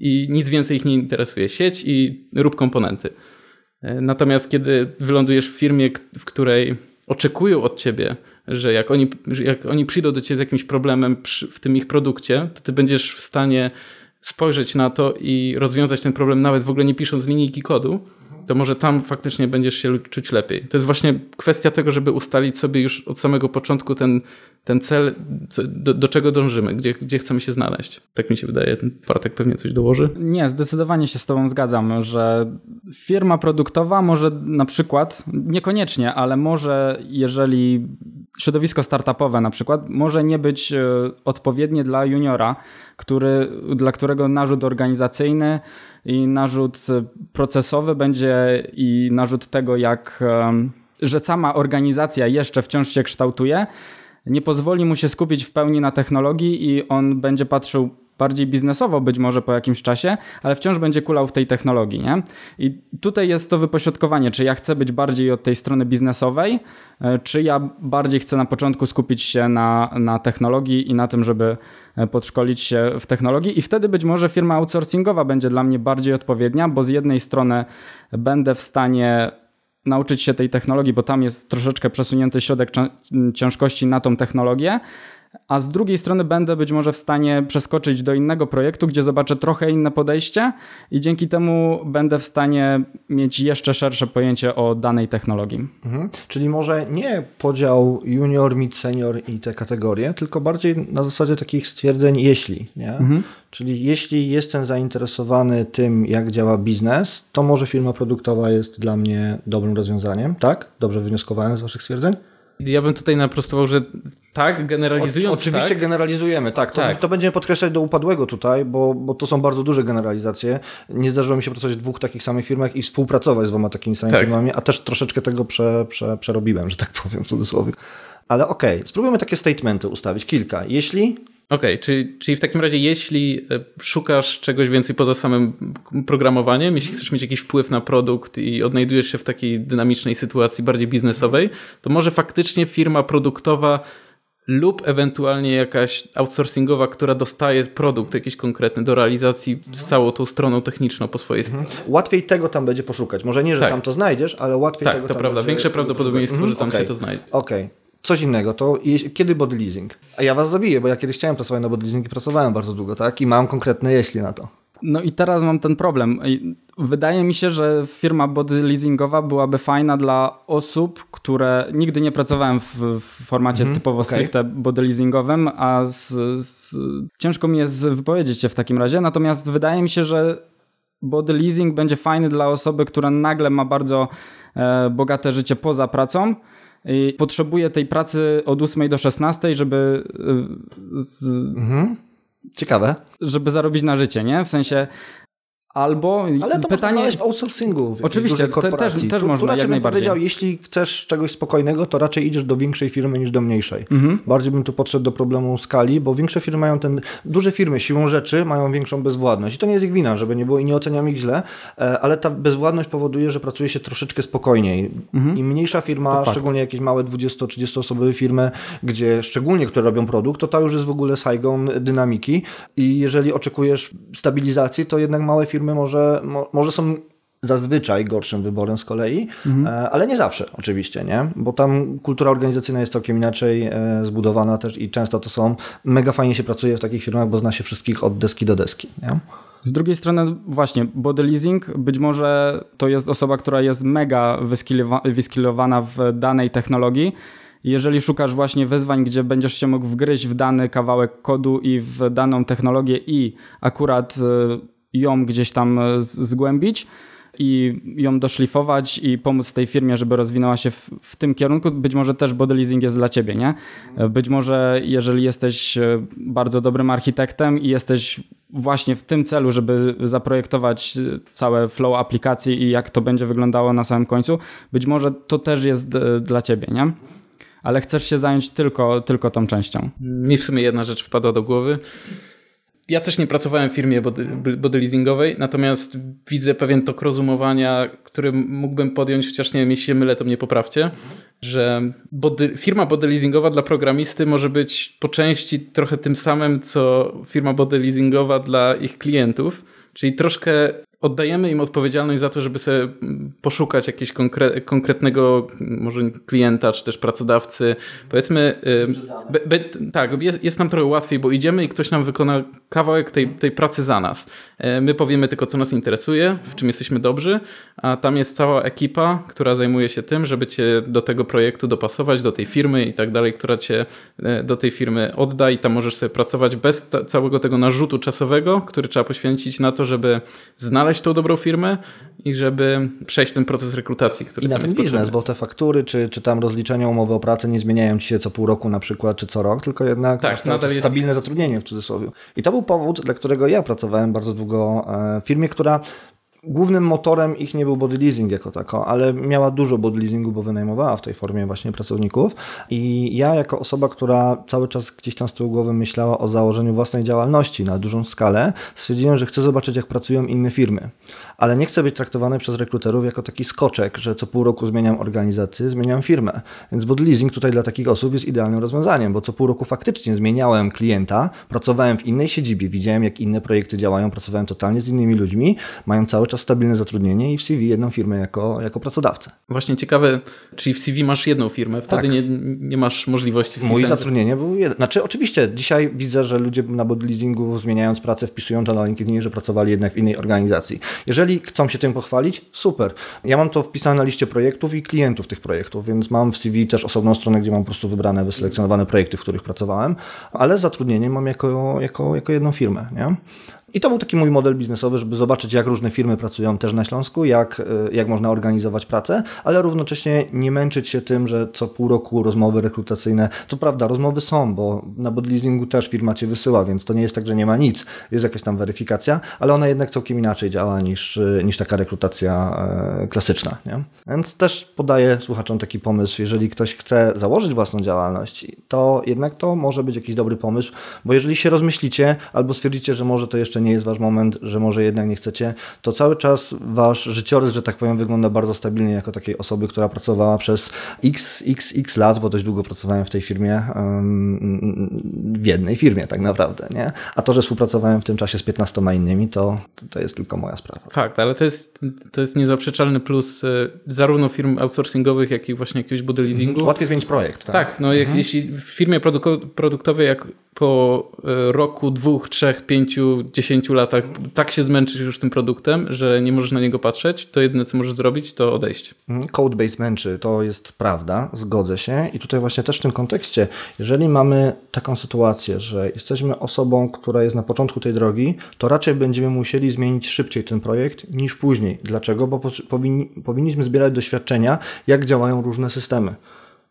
i nic więcej ich nie interesuje. Sieć i rób komponenty. E, natomiast kiedy wylądujesz w firmie, w której oczekują od ciebie, że jak oni, jak oni przyjdą do ciebie z jakimś problemem przy, w tym ich produkcie, to ty będziesz w stanie spojrzeć na to i rozwiązać ten problem, nawet w ogóle nie pisząc linijki kodu, to może tam faktycznie będziesz się czuć lepiej. To jest właśnie kwestia tego, żeby ustalić sobie już od samego początku ten, ten cel, do, do czego dążymy, gdzie, gdzie chcemy się znaleźć. Tak mi się wydaje. Ten Bartek pewnie coś dołoży? Nie, zdecydowanie się z Tobą zgadzam, że firma produktowa może na przykład, niekoniecznie, ale może jeżeli środowisko startupowe na przykład może nie być e, odpowiednie dla juniora, który, dla którego narzut organizacyjny i narzut procesowy będzie i narzut tego, jak, że sama organizacja jeszcze wciąż się kształtuje, nie pozwoli mu się skupić w pełni na technologii i on będzie patrzył bardziej biznesowo być może po jakimś czasie, ale wciąż będzie kulał w tej technologii, nie? I tutaj jest to wypośrodkowanie, czy ja chcę być bardziej od tej strony biznesowej, e, czy ja bardziej chcę na początku skupić się na, na technologii i na tym, żeby e, podszkolić się w technologii i wtedy być może firma outsourcingowa będzie dla mnie bardziej odpowiednia, bo z jednej strony będę w stanie nauczyć się tej technologii, bo tam jest troszeczkę przesunięty środek ciężkości na tą technologię, a z drugiej strony będę być może w stanie przeskoczyć do innego projektu, gdzie zobaczę trochę inne podejście i dzięki temu będę w stanie mieć jeszcze szersze pojęcie o danej technologii. Mhm. Czyli może nie podział junior, mid, senior i te kategorie, tylko bardziej na zasadzie takich stwierdzeń jeśli, nie? Mhm. Czyli jeśli jestem zainteresowany tym, jak działa biznes, to może firma produktowa jest dla mnie dobrym rozwiązaniem, tak? Dobrze wywnioskowałem z Waszych stwierdzeń? Ja bym tutaj naprostował, że tak, generalizując. O, oczywiście tak. generalizujemy, tak. To, tak. to będziemy podkreślać do upadłego tutaj, bo, bo to są bardzo duże generalizacje. Nie zdarzyło mi się pracować w dwóch takich samych firmach i współpracować z dwoma takimi samymi tak. firmami, a też troszeczkę tego prze, prze, przerobiłem, że tak powiem w cudzysłowie. Ale okej, okay, spróbujmy takie statementy ustawić, kilka. Jeśli Okej, okay, czyli, czyli w takim razie, jeśli e, szukasz czegoś więcej poza samym programowaniem, jeśli chcesz mieć jakiś wpływ na produkt i odnajdujesz się w takiej dynamicznej sytuacji bardziej biznesowej, to może faktycznie firma produktowa lub ewentualnie jakaś outsourcingowa, która dostaje produkt jakiś konkretny do realizacji z całą tą stroną techniczną po swojej stronie. Mhm. Łatwiej tego tam będzie poszukać. Może nie, że tak. tam to znajdziesz, ale łatwiej tak, tego to tam prawda. Większe prawdopodobieństwo, mhm. że tam okay. się to znajdzie. Okej. Okay coś innego, to kiedy body leasing? A ja was zabiję, bo ja kiedyś chciałem pracować na body leasing i pracowałem bardzo długo, tak? I mam konkretne jeśli na to. No i teraz mam ten problem. Wydaje mi się, że firma body leasingowa byłaby fajna dla osób, które nigdy nie pracowałem w, w formacie mhm, typowo okay. stricte body leasingowym, a z, z, ciężko mi jest wypowiedzieć się w takim razie. Natomiast wydaje mi się, że body leasing będzie fajny dla osoby, która nagle ma bardzo e, bogate życie poza pracą i potrzebuje tej pracy od 8 do 16, żeby y, z... mhm. Ciekawe. Żeby zarobić na życie, nie? W sensie Albo Ale to pytanie... można w outsourcingu. W Oczywiście, te, też, też tu, można, tu jak najbardziej. powiedział, jeśli chcesz czegoś spokojnego, to raczej idziesz do większej firmy niż do mniejszej. Mhm. Bardziej bym tu podszedł do problemu skali, bo większe firmy mają ten... Duże firmy siłą rzeczy mają większą bezwładność. I to nie jest ich wina, żeby nie było i nie oceniam ich źle, e, ale ta bezwładność powoduje, że pracuje się troszeczkę spokojniej. Mhm. Im mniejsza firma, szczególnie jakieś małe 20-30 osobowe firmy, gdzie szczególnie, które robią produkt, to ta już jest w ogóle sajgon dynamiki i jeżeli oczekujesz stabilizacji, to jednak małe firmy firmy może, mo, może są zazwyczaj gorszym wyborem z kolei, mhm. E, ale nie zawsze oczywiście, nie? Bo tam kultura organizacyjna jest całkiem inaczej e, zbudowana też i często to są, mega fajnie się pracuje w takich firmach, bo zna się wszystkich od deski do deski, nie? Z drugiej strony właśnie body leasing, być może to jest osoba, która jest mega wyskillowana w danej technologii, jeżeli szukasz właśnie wyzwań, gdzie będziesz się mógł wgryźć w dany kawałek kodu i w daną technologię i akurat e, ją gdzieś tam e, zgłębić i ją doszlifować i pomóc tej firmie, żeby rozwinęła się w, w, tym kierunku. Być może też body leasing jest dla ciebie, nie? E, być może jeżeli jesteś e, bardzo dobrym architektem i jesteś właśnie w tym celu, żeby zaprojektować całe flow aplikacji i jak to będzie wyglądało na samym końcu, być może to też jest dla ciebie, nie? Ale chcesz się zająć tylko, tylko tą częścią. Mi w sumie jedna rzecz wpadła do głowy ja też nie pracowałem w firmie body, body leasingowej, natomiast widzę pewien tok rozumowania, który mógłbym podjąć, chociaż nie wiem, jeśli się mylę, to mnie poprawcie, że body, firma body leasingowa dla programisty może być po części trochę tym samym, co firma body leasingowa dla ich klientów, czyli troszkę oddajemy im odpowiedzialność za to, żeby sobie mm, poszukać jakiegoś konkre konkretnego może klienta, czy też pracodawcy. Powiedzmy, be, be, tak, jest, jest, nam trochę łatwiej, bo idziemy i ktoś nam wykona kawałek tej, tej pracy za nas. E, my powiemy tylko, co nas interesuje, w czym jesteśmy dobrzy, a tam jest cała ekipa, która zajmuje się tym, żeby cię do tego projektu dopasować, do tej firmy i tak dalej, która cię e, do tej firmy odda i tam możesz sobie pracować bez całego tego narzutu czasowego, który trzeba poświęcić na to, żeby znaleźć znaleźć tą dobrą firmę i żeby przejść ten proces rekrutacji, który I na ten biznes, potrzebny. bo te faktury, czy, czy tam rozliczenia umowy o pracę nie zmieniają ci się co pół roku na przykład, czy co rok, tylko jednak tak, jest stabilne zatrudnienie w cudzysłowie. I to był powód, dla którego ja pracowałem bardzo długo e, w firmie, która Głównym motorem ich nie był body leasing jako tako, ale miała dużo body leasingu, bo wynajmowała w tej formie właśnie pracowników. I ja, jako osoba, która cały czas gdzieś tam z tyłu głowy myślała o założeniu własnej działalności na dużą skalę, stwierdziłem, że chcę zobaczyć, jak pracują inne firmy. Ale nie chcę być traktowany przez rekruterów jako taki skoczek, że co pół roku zmieniam organizację, zmieniam firmę. Więc body leasing tutaj dla takich osób jest idealnym rozwiązaniem, bo co pół roku faktycznie zmieniałem klienta, pracowałem w innej siedzibie, widziałem, jak inne projekty działają, pracowałem totalnie z innymi ludźmi, mają cały czas stabilne zatrudnienie i w CV jedną firmę jako, jako pracodawcę. Właśnie ciekawe, czyli w CV masz jedną firmę, wtedy tak. nie, nie masz możliwości wpisania. Mój zatrudnienie był jeden. Znaczy oczywiście, dzisiaj widzę, że ludzie na body leasingu zmieniając pracę wpisują to na LinkedInie, że pracowali jednak w innej organizacji. Jeżeli chcą się tym pochwalić, super. Ja mam to wpisane na liście projektów i klientów tych projektów, więc mam w CV też osobną stronę, gdzie mam po prostu wybrane, wyselekcjonowane projekty, w których pracowałem, ale zatrudnienie mam jako, jako, jako jedną firmę. Nie? I to był taki mój model biznesowy, żeby zobaczyć, jak różne firmy pracują też na Śląsku, jak, e, jak można organizować pracę, ale równocześnie nie męczyć się tym, że co pół roku rozmowy rekrutacyjne. To prawda, rozmowy są, bo na bodleasingu też firma cię wysyła, więc to nie jest tak, że nie ma nic. Jest jakaś tam weryfikacja, ale ona jednak całkiem inaczej działa niż, e, niż taka rekrutacja e, klasyczna. Nie? Więc też podaję słuchaczom taki pomysł, jeżeli ktoś chce założyć własną działalność, to jednak to może być jakiś dobry pomysł, bo jeżeli się rozmyślicie albo stwierdzicie, że może to jeszcze nie jest wasz moment, że może jednak nie chcecie, to cały czas wasz życiorys, że tak powiem, wygląda bardzo stabilnie jako takiej osoby, która pracowała przez x, x, x lat, bo dość długo pracowałem w tej firmie, w jednej firmie tak naprawdę, nie? A to, że współpracowałem w tym czasie z 15 innymi, to, to jest tylko moja sprawa. Fakt, ale to jest, to jest niezaprzeczalny plus y, zarówno firm outsourcingowych, jak i właśnie jakiegoś body leasingu. Mhm. Łatwiej zmienić projekt, tak? Tak, no jak, mhm. jeśli w firmie produktowej, jak po y, roku, dwóch, trzech, pięciu, dziesięciu pięciu latach tak się zmęczysz już tym produktem, że nie możesz na niego patrzeć, to jedyne co możesz zrobić, to odejść. Mhm. Codebase męczy, to jest prawda, zgodzę się. I tutaj właśnie też w tym kontekście, jeżeli mamy taką sytuację, że jesteśmy osobą, która jest na początku tej drogi, to raczej będziemy musieli zmienić szybciej ten projekt niż później. Dlaczego? Bo powinni, powinniśmy zbierać doświadczenia, jak działają różne systemy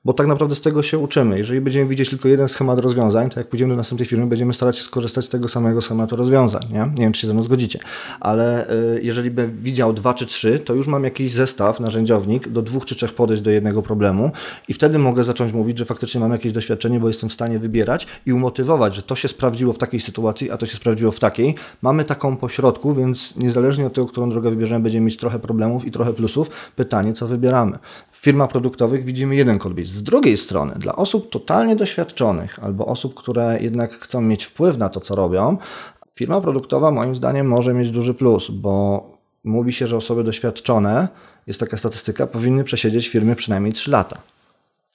bo tak naprawdę z tego się uczymy. Jeżeli będziemy widzieć tylko jeden schemat rozwiązań, to jak pójdziemy do następnej firmy, będziemy starać się skorzystać z tego samego schematu rozwiązań. Nie, nie wiem, czy się ze mną zgodzicie, ale y, jeżeli bym widział dwa czy trzy, to już mam jakiś zestaw, narzędziownik do dwóch czy trzech podejść do jednego problemu i wtedy mogę zacząć mówić, że faktycznie mam jakieś doświadczenie, bo jestem w stanie wybierać i umotywować, że to się sprawdziło w takiej sytuacji, a to się sprawdziło w takiej. Mamy taką pośrodku, więc niezależnie od tego, którą drogę wybierzemy, będziemy mieć trochę problemów i trochę plusów. Pytanie, co wybieramy firmach produktowych widzimy jeden codebase. Z drugiej strony, dla osób totalnie doświadczonych albo osób, które jednak chcą mieć wpływ na to, co robią, firma produktowa moim zdaniem może mieć duży plus, bo mówi się, że osoby doświadczone, jest taka statystyka, powinny przesiedzieć w firmie przynajmniej 3 lata.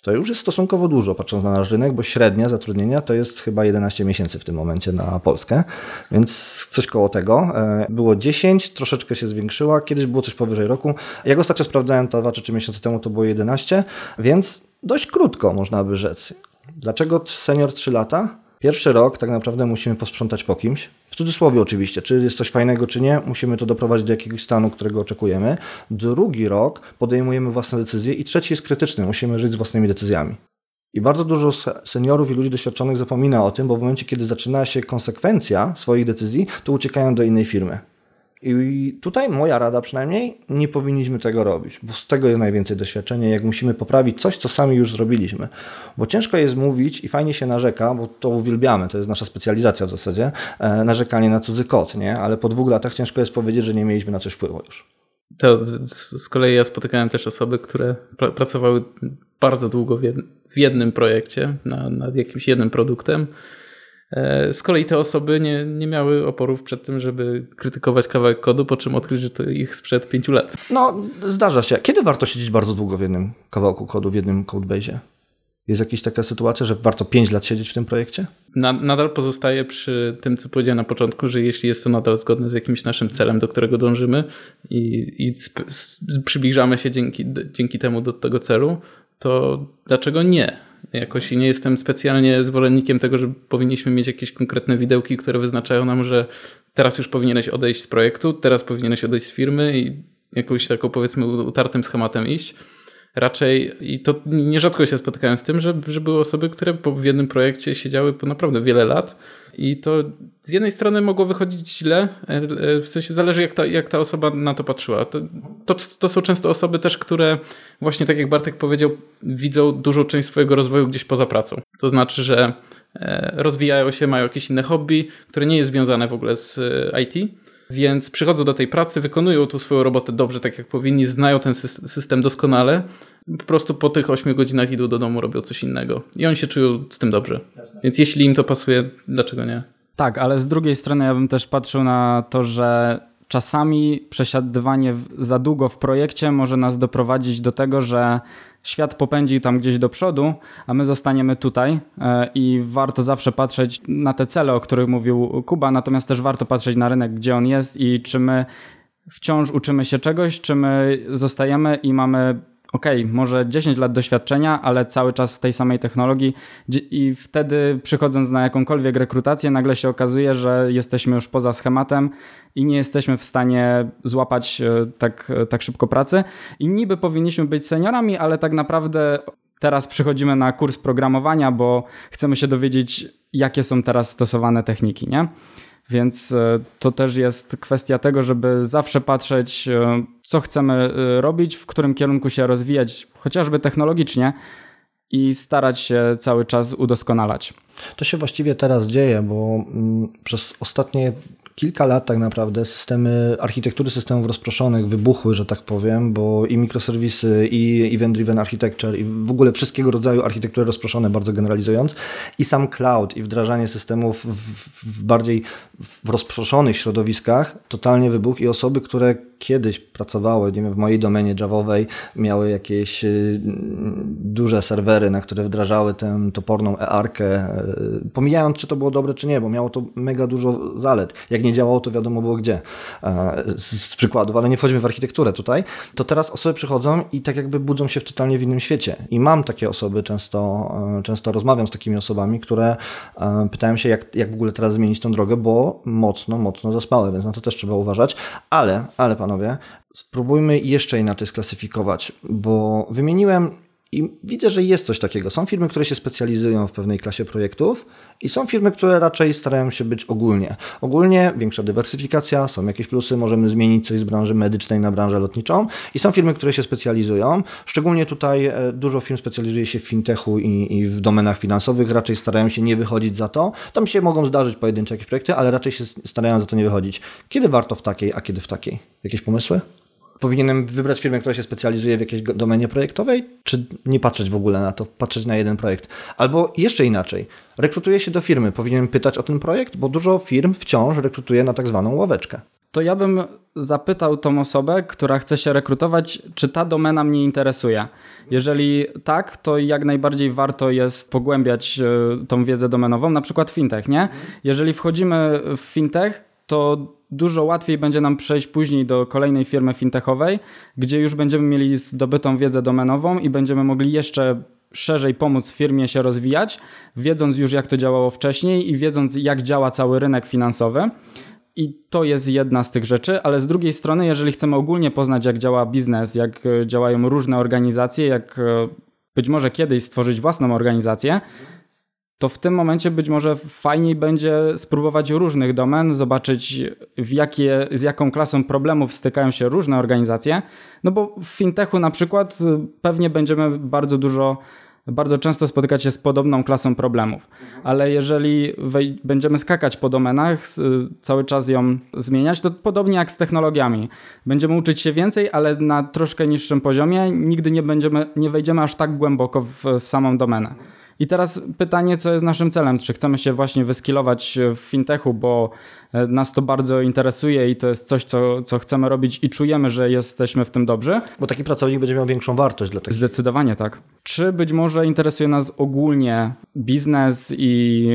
To już jest stosunkowo dużo, patrząc na nasz rynek, bo średnia zatrudnienia to jest chyba 11 miesięcy w tym momencie na Polskę, więc coś koło tego. E, było 10, troszeczkę się zwiększyła, kiedyś było coś powyżej roku. Jak ostatnio sprawdzałem to 2 czy 3 miesiące temu, to było 11, więc dość krótko można by rzec. Dlaczego senior 3 lata? Pierwszy rok tak naprawdę musimy posprzątać po kimś. W cudzysłowie oczywiście, czy jest coś fajnego, czy nie, musimy to doprowadzić do jakiegoś stanu, którego oczekujemy. Drugi rok podejmujemy własne decyzje i trzeci jest krytyczny, musimy żyć z własnymi decyzjami. I bardzo dużo seniorów i ludzi doświadczonych zapomina o tym, bo w momencie, kiedy zaczyna się konsekwencja swoich decyzji, to uciekają do innej firmy. I tutaj moja rada przynajmniej, nie powinniśmy tego robić, bo z tego jest najwięcej doświadczenia, jak musimy poprawić coś, co sami już zrobiliśmy. Bo ciężko jest mówić i fajnie się narzeka, bo to uwielbiamy, to jest nasza specjalizacja w zasadzie, e, narzekanie na cudzy kot, nie? Ale po dwóch latach ciężko jest powiedzieć, że nie mieliśmy na coś wpływu już. To z kolei ja spotykałem też osoby, które pr pracowały bardzo długo w, jed w jednym projekcie, na, nad jakimś jednym produktem z kolei te osoby nie, nie miały oporów przed tym, żeby krytykować kawałek kodu, po czym odkryć, że to ich sprzed pięciu lat. No, zdarza się. Kiedy warto siedzieć bardzo długo w jednym kawałku kodu, w jednym codebase? Jest jakaś taka sytuacja, że warto 5 lat siedzieć w tym projekcie? Na, nadal pozostaje przy tym, co powiedziałem na początku, że jeśli jest to nadal zgodne z jakimś naszym celem, do którego dążymy i, i przybliżamy się dzięki, dzięki temu do tego celu, to dlaczego nie? Jakoś nie jestem specjalnie zwolennikiem tego, że powinniśmy mieć jakieś konkretne widełki, które wyznaczają nam, że teraz już powinieneś odejść z projektu, teraz powinieneś odejść z firmy i jakąś taką powiedzmy utartym schematem iść. Raczej, i to nierzadko się spotykałem z tym, że, że były osoby, które w jednym projekcie siedziały po naprawdę wiele lat i to z jednej strony mogło wychodzić źle, e, e, w sensie zależy jak ta, jak ta osoba na to patrzyła. To, to, to, są często osoby też, które właśnie tak jak Bartek powiedział, widzą dużą część swojego rozwoju gdzieś poza pracą. To znaczy, że e, rozwijają się, mają jakieś inne hobby, które nie jest związane w ogóle z IT, więc przychodzą do tej pracy, wykonują tu swoją robotę dobrze, tak jak powinni, znają ten system doskonale. Po prostu po tych 8 godzinach idą do domu, robią coś innego. I oni się czują z tym dobrze. Więc jeśli im to pasuje, dlaczego nie? Tak, ale z drugiej strony ja bym też patrzył na to, że czasami przesiadywanie za długo w projekcie może nas doprowadzić do tego, że świat popędzi tam gdzieś do przodu, a my zostaniemy tutaj e, i warto zawsze patrzeć na te cele, o których mówił Kuba, natomiast też warto patrzeć na rynek, gdzie on jest i czy my wciąż uczymy się czegoś, czy my zostajemy i mamy okej, okay, może 10 lat doświadczenia, ale cały czas w tej samej technologii i wtedy przychodząc na jakąkolwiek rekrutację, nagle się okazuje, że jesteśmy już poza schematem i nie jesteśmy w stanie złapać e, tak, e, tak szybko pracy. I niby powinniśmy być seniorami, ale tak naprawdę teraz przychodzimy na kurs programowania, bo chcemy się dowiedzieć, jakie są teraz stosowane techniki, nie? Więc e, to też jest kwestia tego, żeby zawsze patrzeć, e, co chcemy e, robić, w którym kierunku się rozwijać, chociażby technologicznie i starać się cały czas udoskonalać. To się właściwie teraz dzieje, bo mm, przez ostatnie kilka lat tak naprawdę systemy, architektury systemów rozproszonych wybuchły, że tak powiem, bo i mikroserwisy, i event-driven architecture, i w ogóle wszystkiego rodzaju architektury rozproszone, bardzo generalizując, i sam cloud, i wdrażanie systemów w, bardziej w rozproszonych środowiskach totalnie wybuchł i osoby, które kiedyś pracowały, nie wiem, w mojej domenie Javowej, miały jakieś y, duże serwery, na które wdrażały tę toporną EARkę, y, pomijając, czy to było dobre, czy nie, bo miało to mega dużo zalet. Jak nie działało, to wiadomo było gdzie, e, z przykładów, ale nie wchodźmy w architekturę tutaj, to teraz osoby przychodzą i tak jakby budzą się w totalnie w innym świecie. I mam takie osoby, często, e, często rozmawiam z takimi osobami, które e, pytają się, jak, jak w ogóle teraz zmienić tę drogę, bo mocno, mocno zaspały, więc na to też trzeba uważać. Ale, ale pan panowie, spróbujmy jeszcze inaczej sklasyfikować, bo wymieniłem i widzę, że jest coś takiego. Są firmy, które się specjalizują w pewnej klasie projektów i są firmy, które raczej starają się być ogólnie. Ogólnie większa dywersyfikacja, są jakieś plusy, możemy zmienić coś z branży medycznej na branżę lotniczą i są firmy, które się specjalizują. Szczególnie tutaj e, dużo firm specjalizuje się w fintechu i, i w domenach finansowych, raczej starają się nie wychodzić za to. Tam się mogą zdarzyć pojedyncze jakieś projekty, ale raczej się starają za to nie wychodzić. Kiedy warto w takiej, a kiedy w takiej? Jakieś pomysły? Powinienem wybrać firmę, która się specjalizuje w jakiejś domenie projektowej, czy nie patrzeć w ogóle na to, patrzeć na jeden projekt? Albo jeszcze inaczej, rekrutuję się do firmy, powinienem pytać o ten projekt, bo dużo firm wciąż rekrutuje na tak zwaną ławeczkę. To ja bym zapytał tą osobę, która chce się rekrutować, czy ta domena mnie interesuje. Jeżeli tak, to jak najbardziej warto jest pogłębiać e, tą wiedzę domenową, na przykład fintech, nie? Jeżeli wchodzimy w fintech, to dużo łatwiej będzie nam przejść później do kolejnej firmy fintechowej, gdzie już będziemy mieli zdobytą wiedzę domenową i będziemy mogli jeszcze szerzej pomóc firmie się rozwijać, wiedząc już jak to działało wcześniej i wiedząc jak działa cały rynek finansowy. I to jest jedna z tych rzeczy, ale z drugiej strony, jeżeli chcemy ogólnie poznać, jak działa biznes, jak działają różne organizacje, jak e, być może kiedyś stworzyć własną organizację, to w tym momencie być może fajniej będzie spróbować różnych domen, zobaczyć jakie, z jaką klasą problemów stykają się różne organizacje. No bo w fintechu na przykład y, pewnie będziemy bardzo dużo, bardzo często spotykać się z podobną klasą problemów. Ale jeżeli będziemy skakać po domenach, cały czas ją zmieniać, to podobnie jak z technologiami. Będziemy uczyć się więcej, ale na troszkę niższym poziomie. Nigdy nie, będziemy, nie wejdziemy aż tak głęboko w, w samą domenę. I teraz pytanie, co jest naszym celem? Czy chcemy się właśnie wyskilować w fintechu, bo e, nas to bardzo interesuje i to jest coś, co, co chcemy robić i czujemy, że jesteśmy w tym dobrzy? Bo taki pracownik będzie miał większą wartość dla tego. Zdecydowanie tak. Czy być może interesuje nas ogólnie biznes i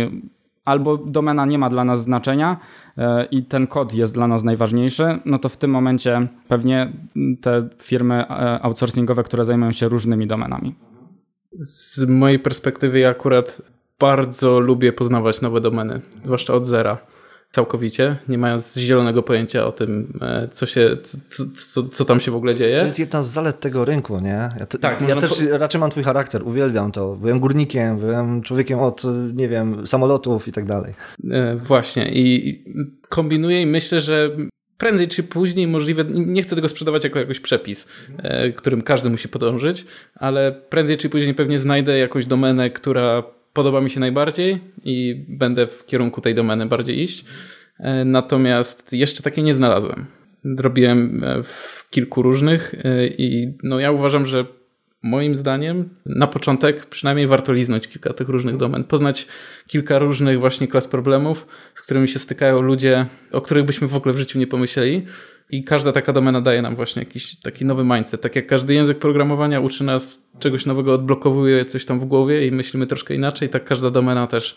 albo domena nie ma dla nas znaczenia e, i ten kod jest dla nas najważniejszy, no to w tym momencie pewnie te firmy e, outsourcingowe, które zajmują się różnymi domenami. Z mojej perspektywy ja akurat bardzo lubię poznawać nowe domeny, zwłaszcza od zera. Całkowicie, nie mając zielonego pojęcia o tym, e, co, się, co, co, co tam się w ogóle dzieje. To jest jedna z zalet tego rynku, nie? Ja, te, tak, ja też po... raczej mam twój charakter, uwielbiam to. Byłem górnikiem, byłem człowiekiem od, nie wiem, samolotów i tak dalej. E, właśnie i kombinuję i myślę, że prędzej czy później możliwe, nie chcę tego sprzedawać jako jakiś przepis, e, którym każdy musi podążyć, ale prędzej czy później pewnie znajdę jakąś domenę, która podoba mi się najbardziej i będę w kierunku tej domeny bardziej iść. E, natomiast jeszcze takiej nie znalazłem. Robiłem e, w kilku różnych i no ja uważam, że moim zdaniem na początek przynajmniej warto liznąć kilka tych różnych domen, poznać kilka różnych właśnie klas problemów, z którymi się stykają ludzie, o których byśmy w ogóle w życiu nie pomyśleli. I każda taka domena daje nam właśnie jakiś taki nowy mindset. Tak jak każdy język programowania uczy nas czegoś nowego, odblokowuje coś tam w głowie i myślimy troszkę inaczej, tak każda domena też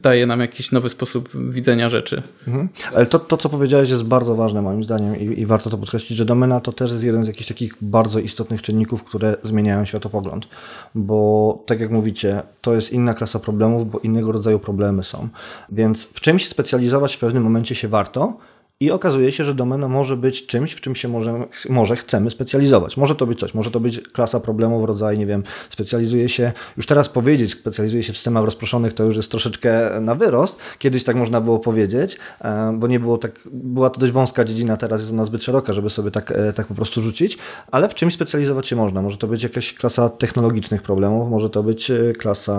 daje nam jakiś nowy sposób widzenia rzeczy. Mhm. Ale to, to, co powiedziałeś, jest bardzo ważne moim zdaniem i, i, warto to podkreślić, że domena to też jest jeden z jakichś takich bardzo istotnych czynników, które zmieniają światopogląd. Bo tak jak mówicie, to jest inna klasa problemów, bo innego rodzaju problemy są. Więc w czymś specjalizować w pewnym momencie się warto, i okazuje się, że domena może być czymś, w czym się może, może chcemy specjalizować. Może to być coś, może to być klasa problemów w rodzaju, nie wiem, specjalizuje się, już teraz powiedzieć, specjalizuje się w systemach rozproszonych, to już jest troszeczkę na wyrost. Kiedyś tak można było powiedzieć, e, bo nie było tak, była to dość wąska dziedzina, teraz jest ona zbyt szeroka, żeby sobie tak, e, tak po prostu rzucić, ale w czymś specjalizować się można. Może to być jakaś klasa technologicznych problemów, może to być e, klasa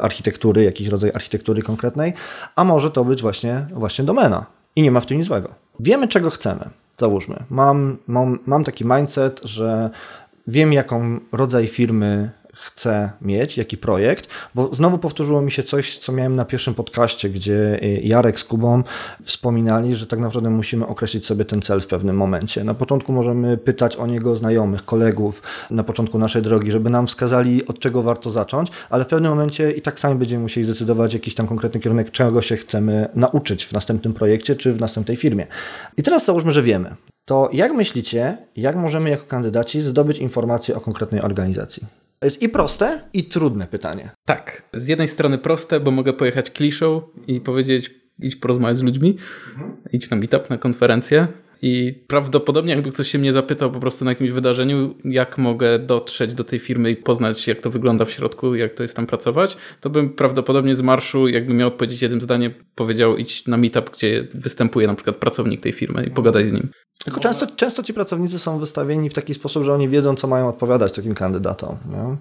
architektury, jakiś rodzaj architektury konkretnej, a może to być właśnie, właśnie domena. I nie ma w tym nic złego. Wiemy, czego chcemy. Załóżmy, mam, mam, mam taki mindset, że wiem, jaką rodzaj firmy chcę mieć, jaki projekt, bo znowu powtórzyło mi się coś, co miałem na pierwszym podcaście, gdzie y, Jarek z Kubą wspominali, że tak naprawdę musimy określić sobie ten cel w pewnym momencie. Na początku możemy pytać o niego znajomych, kolegów na początku naszej drogi, żeby nam wskazali, od czego warto zacząć, ale w pewnym momencie i tak sami będziemy musieli zdecydować jakiś tam konkretny kierunek, czego się chcemy nauczyć w następnym projekcie czy w następnej firmie. I teraz załóżmy, że wiemy. To jak myślicie, jak możemy jako kandydaci zdobyć informacje o konkretnej organizacji? To jest i proste, i trudne pytanie. Tak. Z jednej strony proste, bo mogę pojechać kliszą i powiedzieć, idź porozmawiać z ludźmi, mhm. idź na meetup, na konferencję. I prawdopodobnie, jakby ktoś się mnie zapytał po prostu na jakimś wydarzeniu, jak mogę dotrzeć do tej firmy i poznać, jak to wygląda w środku, jak to jest tam pracować, to bym prawdopodobnie z marszu, jakbym miał odpowiedzieć jednym zdaniem, powiedział idź na meetup, gdzie występuje na przykład pracownik tej firmy i pogadaj z nim. Tylko często, często ci pracownicy są wystawieni w taki sposób, że oni wiedzą, co mają odpowiadać takim kandydatom. Nie?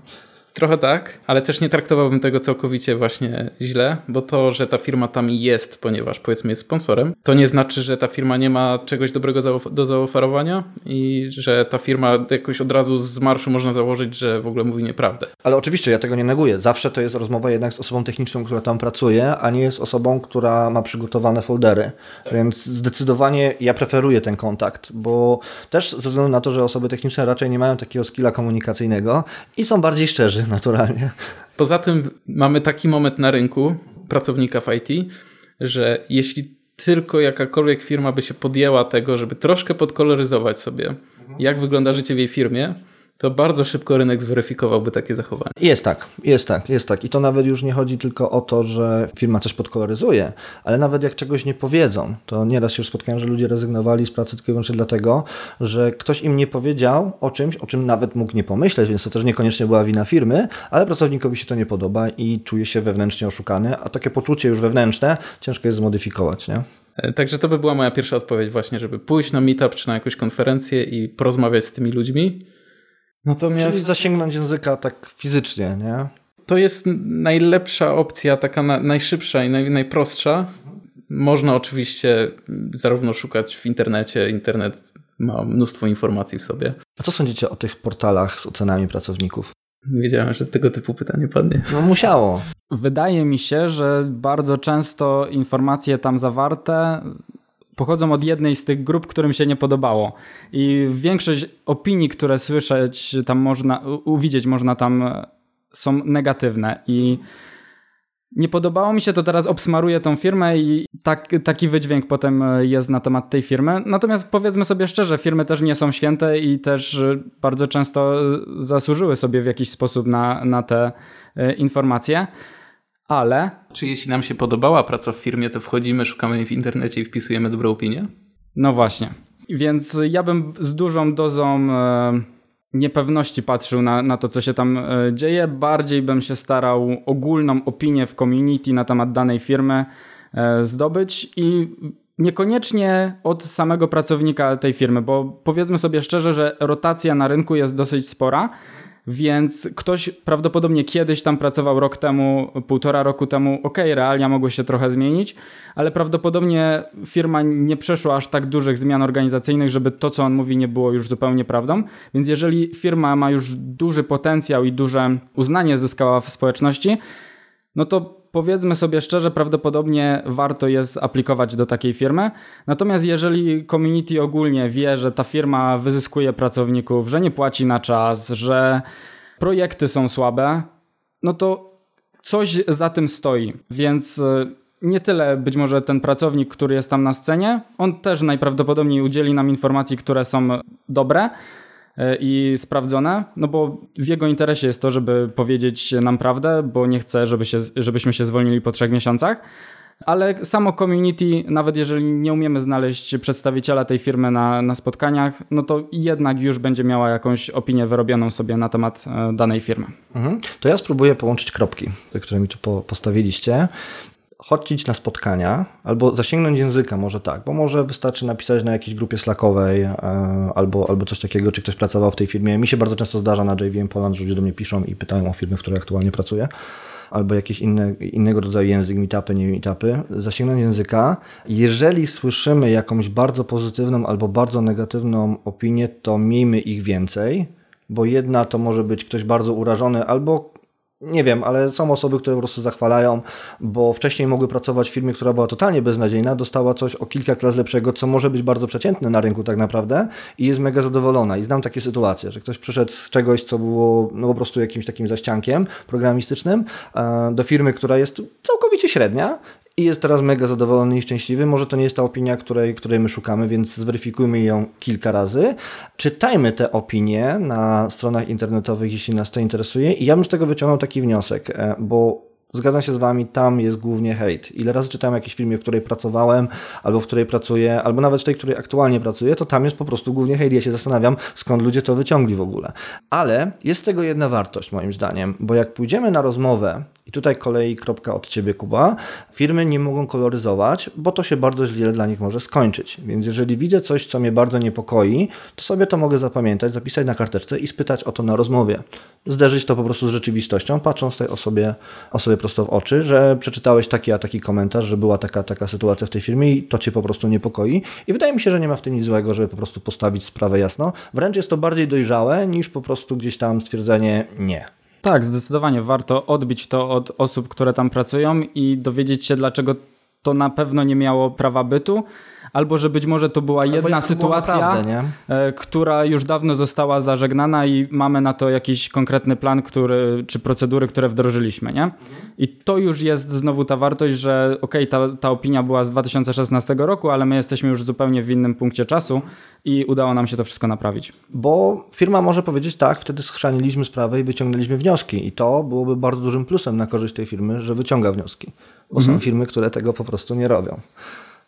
Trochę tak, ale też nie traktowałbym tego całkowicie właśnie źle, bo to, że ta firma tam jest, ponieważ powiedzmy jest sponsorem, to nie znaczy, że ta firma nie ma czegoś dobrego do zaoferowania i że ta firma jakoś od razu z marszu można założyć, że w ogóle mówi nieprawdę. Ale oczywiście ja tego nie neguję. Zawsze to jest rozmowa jednak z osobą techniczną, która tam pracuje, a nie jest osobą, która ma przygotowane foldery. Tak. Więc zdecydowanie ja preferuję ten kontakt, bo też ze względu na to, że osoby techniczne raczej nie mają takiego skilla komunikacyjnego i są bardziej szczerzy naturalnie. Poza tym mamy taki moment na rynku pracownika w IT, że jeśli tylko jakakolwiek firma by się podjęła tego, żeby troszkę podkoloryzować sobie, jak wygląda życie w jej firmie, to bardzo szybko rynek zweryfikowałby takie zachowanie. Jest tak, jest tak, jest tak. I to nawet już nie chodzi tylko o to, że firma coś podkoloryzuje, ale nawet jak czegoś nie powiedzą, to nieraz się już spotkałem, że ludzie rezygnowali z pracy tylko i wyłącznie dlatego, że ktoś im nie powiedział o czymś, o czym nawet mógł nie pomyśleć, więc to też niekoniecznie była wina firmy, ale pracownikowi się to nie podoba i czuje się wewnętrznie oszukany, a takie poczucie już wewnętrzne ciężko jest zmodyfikować, nie? E, także to by była moja pierwsza odpowiedź właśnie, żeby pójść na meetup czy na jakąś konferencję i porozmawiać z tymi ludźmi, Natomiast... Czyli zasięgnąć języka tak fizycznie, nie? To jest najlepsza opcja, taka na, najszybsza i naj, najprostsza. Można oczywiście zarówno szukać w internecie, internet ma mnóstwo informacji w sobie. A co sądzicie o tych portalach z ocenami pracowników? Wiedziałem, że tego typu pytanie padnie. No musiało. Wydaje mi się, że bardzo często informacje tam zawarte pochodzą od jednej z tych grup, którym się nie podobało. I większość opinii, które słyszeć tam można, uwidzieć można tam, są negatywne. I nie podobało mi się, to teraz obsmaruję tą firmę i tak, taki wydźwięk potem jest na temat tej firmy. Natomiast powiedzmy sobie szczerze, firmy też nie są święte i też bardzo często zasłużyły sobie w jakiś sposób na, na te e, informacje ale... Czy jeśli nam się podobała praca w firmie, to wchodzimy, szukamy w internecie i wpisujemy dobrą opinię? No właśnie. Więc ja bym z dużą dozą e, niepewności patrzył na, na to, co się tam e, dzieje. Bardziej bym się starał ogólną opinię w community na temat danej firmy e, zdobyć i niekoniecznie od samego pracownika tej firmy, bo powiedzmy sobie szczerze, że rotacja na rynku jest dosyć spora Więc ktoś prawdopodobnie kiedyś tam pracował rok temu, półtora roku temu. Ok, realia mogły się trochę zmienić, ale prawdopodobnie firma nie przeszła aż tak dużych zmian organizacyjnych, żeby to, co on mówi, nie było już zupełnie prawdą. Więc jeżeli firma ma już duży potencjał i duże uznanie zyskała w społeczności, no to powiedzmy sobie szczerze, prawdopodobnie warto jest aplikować do takiej firmy. Natomiast jeżeli community ogólnie wie, że ta firma wyzyskuje pracowników, że nie płaci na czas, że projekty są słabe, no to coś za tym stoi. Więc e, nie tyle być może ten pracownik, który jest tam na scenie, on też najprawdopodobniej udzieli nam informacji, które są dobre, i sprawdzone, no bo w jego interesie jest to, żeby powiedzieć nam prawdę, bo nie chce, żeby się, żebyśmy się zwolnili po trzech miesiącach. Ale samo community, nawet jeżeli nie umiemy znaleźć przedstawiciela tej firmy na, na spotkaniach, no to jednak już będzie miała jakąś opinię wyrobioną sobie na temat e, danej firmy. Mhm. To ja spróbuję połączyć kropki, które mi tu po, postawiliście chodzić na spotkania albo zasięgnąć języka, może tak, bo może wystarczy napisać na jakiejś grupie slackowej e, albo, albo coś takiego, czy ktoś pracował w tej firmie. Mi się bardzo często zdarza na JVM Poland, że ludzie do mnie piszą i pytają o firmy, w której aktualnie pracuję albo jakieś inne, innego rodzaju język, meetupy, nie meetupy, zasięgnąć języka. Jeżeli słyszymy jakąś bardzo pozytywną albo bardzo negatywną opinię, to miejmy ich więcej, bo jedna to może być ktoś bardzo urażony albo nie wiem, ale są osoby, które po prostu zachwalają, bo wcześniej mogły pracować w firmie, która była totalnie beznadziejna, dostała coś o kilka klas lepszego, co może być bardzo przeciętne na rynku tak naprawdę i jest mega zadowolona. I znam takie sytuacje, że ktoś przyszedł z czegoś, co było no po prostu jakimś takim zaściankiem programistycznym e, do firmy, która jest całkowicie średnia i jest teraz mega zadowolony i szczęśliwy. Może to nie jest ta opinia, której, której my szukamy, więc zweryfikujmy ją kilka razy. Czytajmy te opinie na stronach internetowych, jeśli nas to interesuje. I ja bym z tego wyciągnął taki wniosek, e, bo Zgadzam się z Wami, tam jest głównie hejt. Ile razy czytałem jakieś filmy, w której pracowałem, albo w której pracuję, albo nawet w tej, w której aktualnie pracuję, to tam jest po prostu głównie hejt. Ja się zastanawiam, skąd ludzie to wyciągli w ogóle. Ale jest tego jedna wartość, moim zdaniem, bo jak pójdziemy na rozmowę, i tutaj kolei kropka od Ciebie, Kuba, firmy nie mogą koloryzować, bo to się bardzo źle dla nich może skończyć. Więc jeżeli widzę coś, co mnie bardzo niepokoi, to sobie to mogę zapamiętać, zapisać na karteczce i spytać o to na rozmowie. Zderzyć to po prostu z rzeczywistością, patrząc tej osobie, osobie prosto w oczy, że przeczytałeś taki a taki komentarz, że była taka taka sytuacja w tej firmie i to cię po prostu niepokoi. I wydaje mi się, że nie ma w tym nic złego, żeby po prostu postawić sprawę jasno. Wręcz jest to bardziej dojrzałe niż po prostu gdzieś tam stwierdzenie nie. Tak, zdecydowanie warto odbić to od osób, które tam pracują i dowiedzieć się, dlaczego to na pewno nie miało prawa bytu albo że być może to była jedna sytuacja, naprawdę, e, która już dawno została zażegnana i mamy na to jakiś konkretny plan, który, czy procedury, które wdrożyliśmy, nie? I to już jest znowu ta wartość, że okej, okay, ta, ta opinia była z 2016 roku, ale my jesteśmy już zupełnie w innym punkcie czasu i udało nam się to wszystko naprawić. Bo firma może powiedzieć tak, wtedy schrzaniliśmy sprawę i wyciągnęliśmy wnioski i to byłoby bardzo dużym plusem na korzyść tej firmy, że wyciąga wnioski. Bo mhm. są firmy, które tego po prostu nie robią.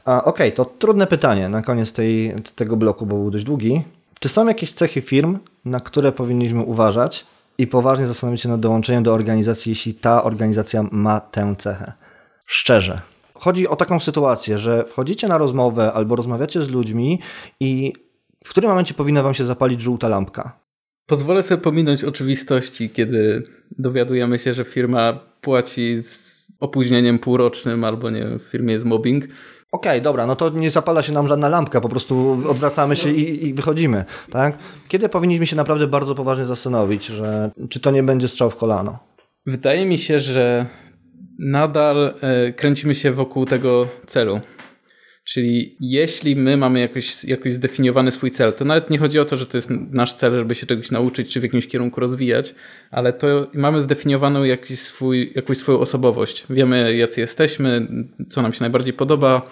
Okej, okay, to trudne pytanie na koniec tej, tego bloku, bo był dość długi. Czy są jakieś cechy firm, na które powinniśmy uważać i poważnie zastanowić się nad dołączeniem do organizacji, jeśli ta organizacja ma tę cechę? Szczerze. Chodzi o taką sytuację, że wchodzicie na rozmowę albo rozmawiacie z ludźmi i w którym momencie powinna wam się zapalić żółta lampka? Pozwolę sobie pominąć oczywistości, kiedy dowiadujemy się, że firma płaci z opóźnieniem półrocznym albo nie w firmie jest mobbing. Okej, okay, dobra, no to nie zapala się nam żadna lampka, po prostu odwracamy się i, i, wychodzimy, tak? Kiedy powinniśmy się naprawdę bardzo poważnie zastanowić, że czy to nie będzie strzał w kolano? Wydaje mi się, że nadal e, kręcimy się wokół tego celu. Czyli jeśli my mamy jakoś, jakoś zdefiniowany swój cel, to nawet nie chodzi o to, że to jest nasz cel, żeby się czegoś nauczyć, czy w jakimś kierunku rozwijać, ale to mamy zdefiniowaną jakiś swój, jakąś swoją osobowość. Wiemy, jacy jesteśmy, co nam się najbardziej podoba.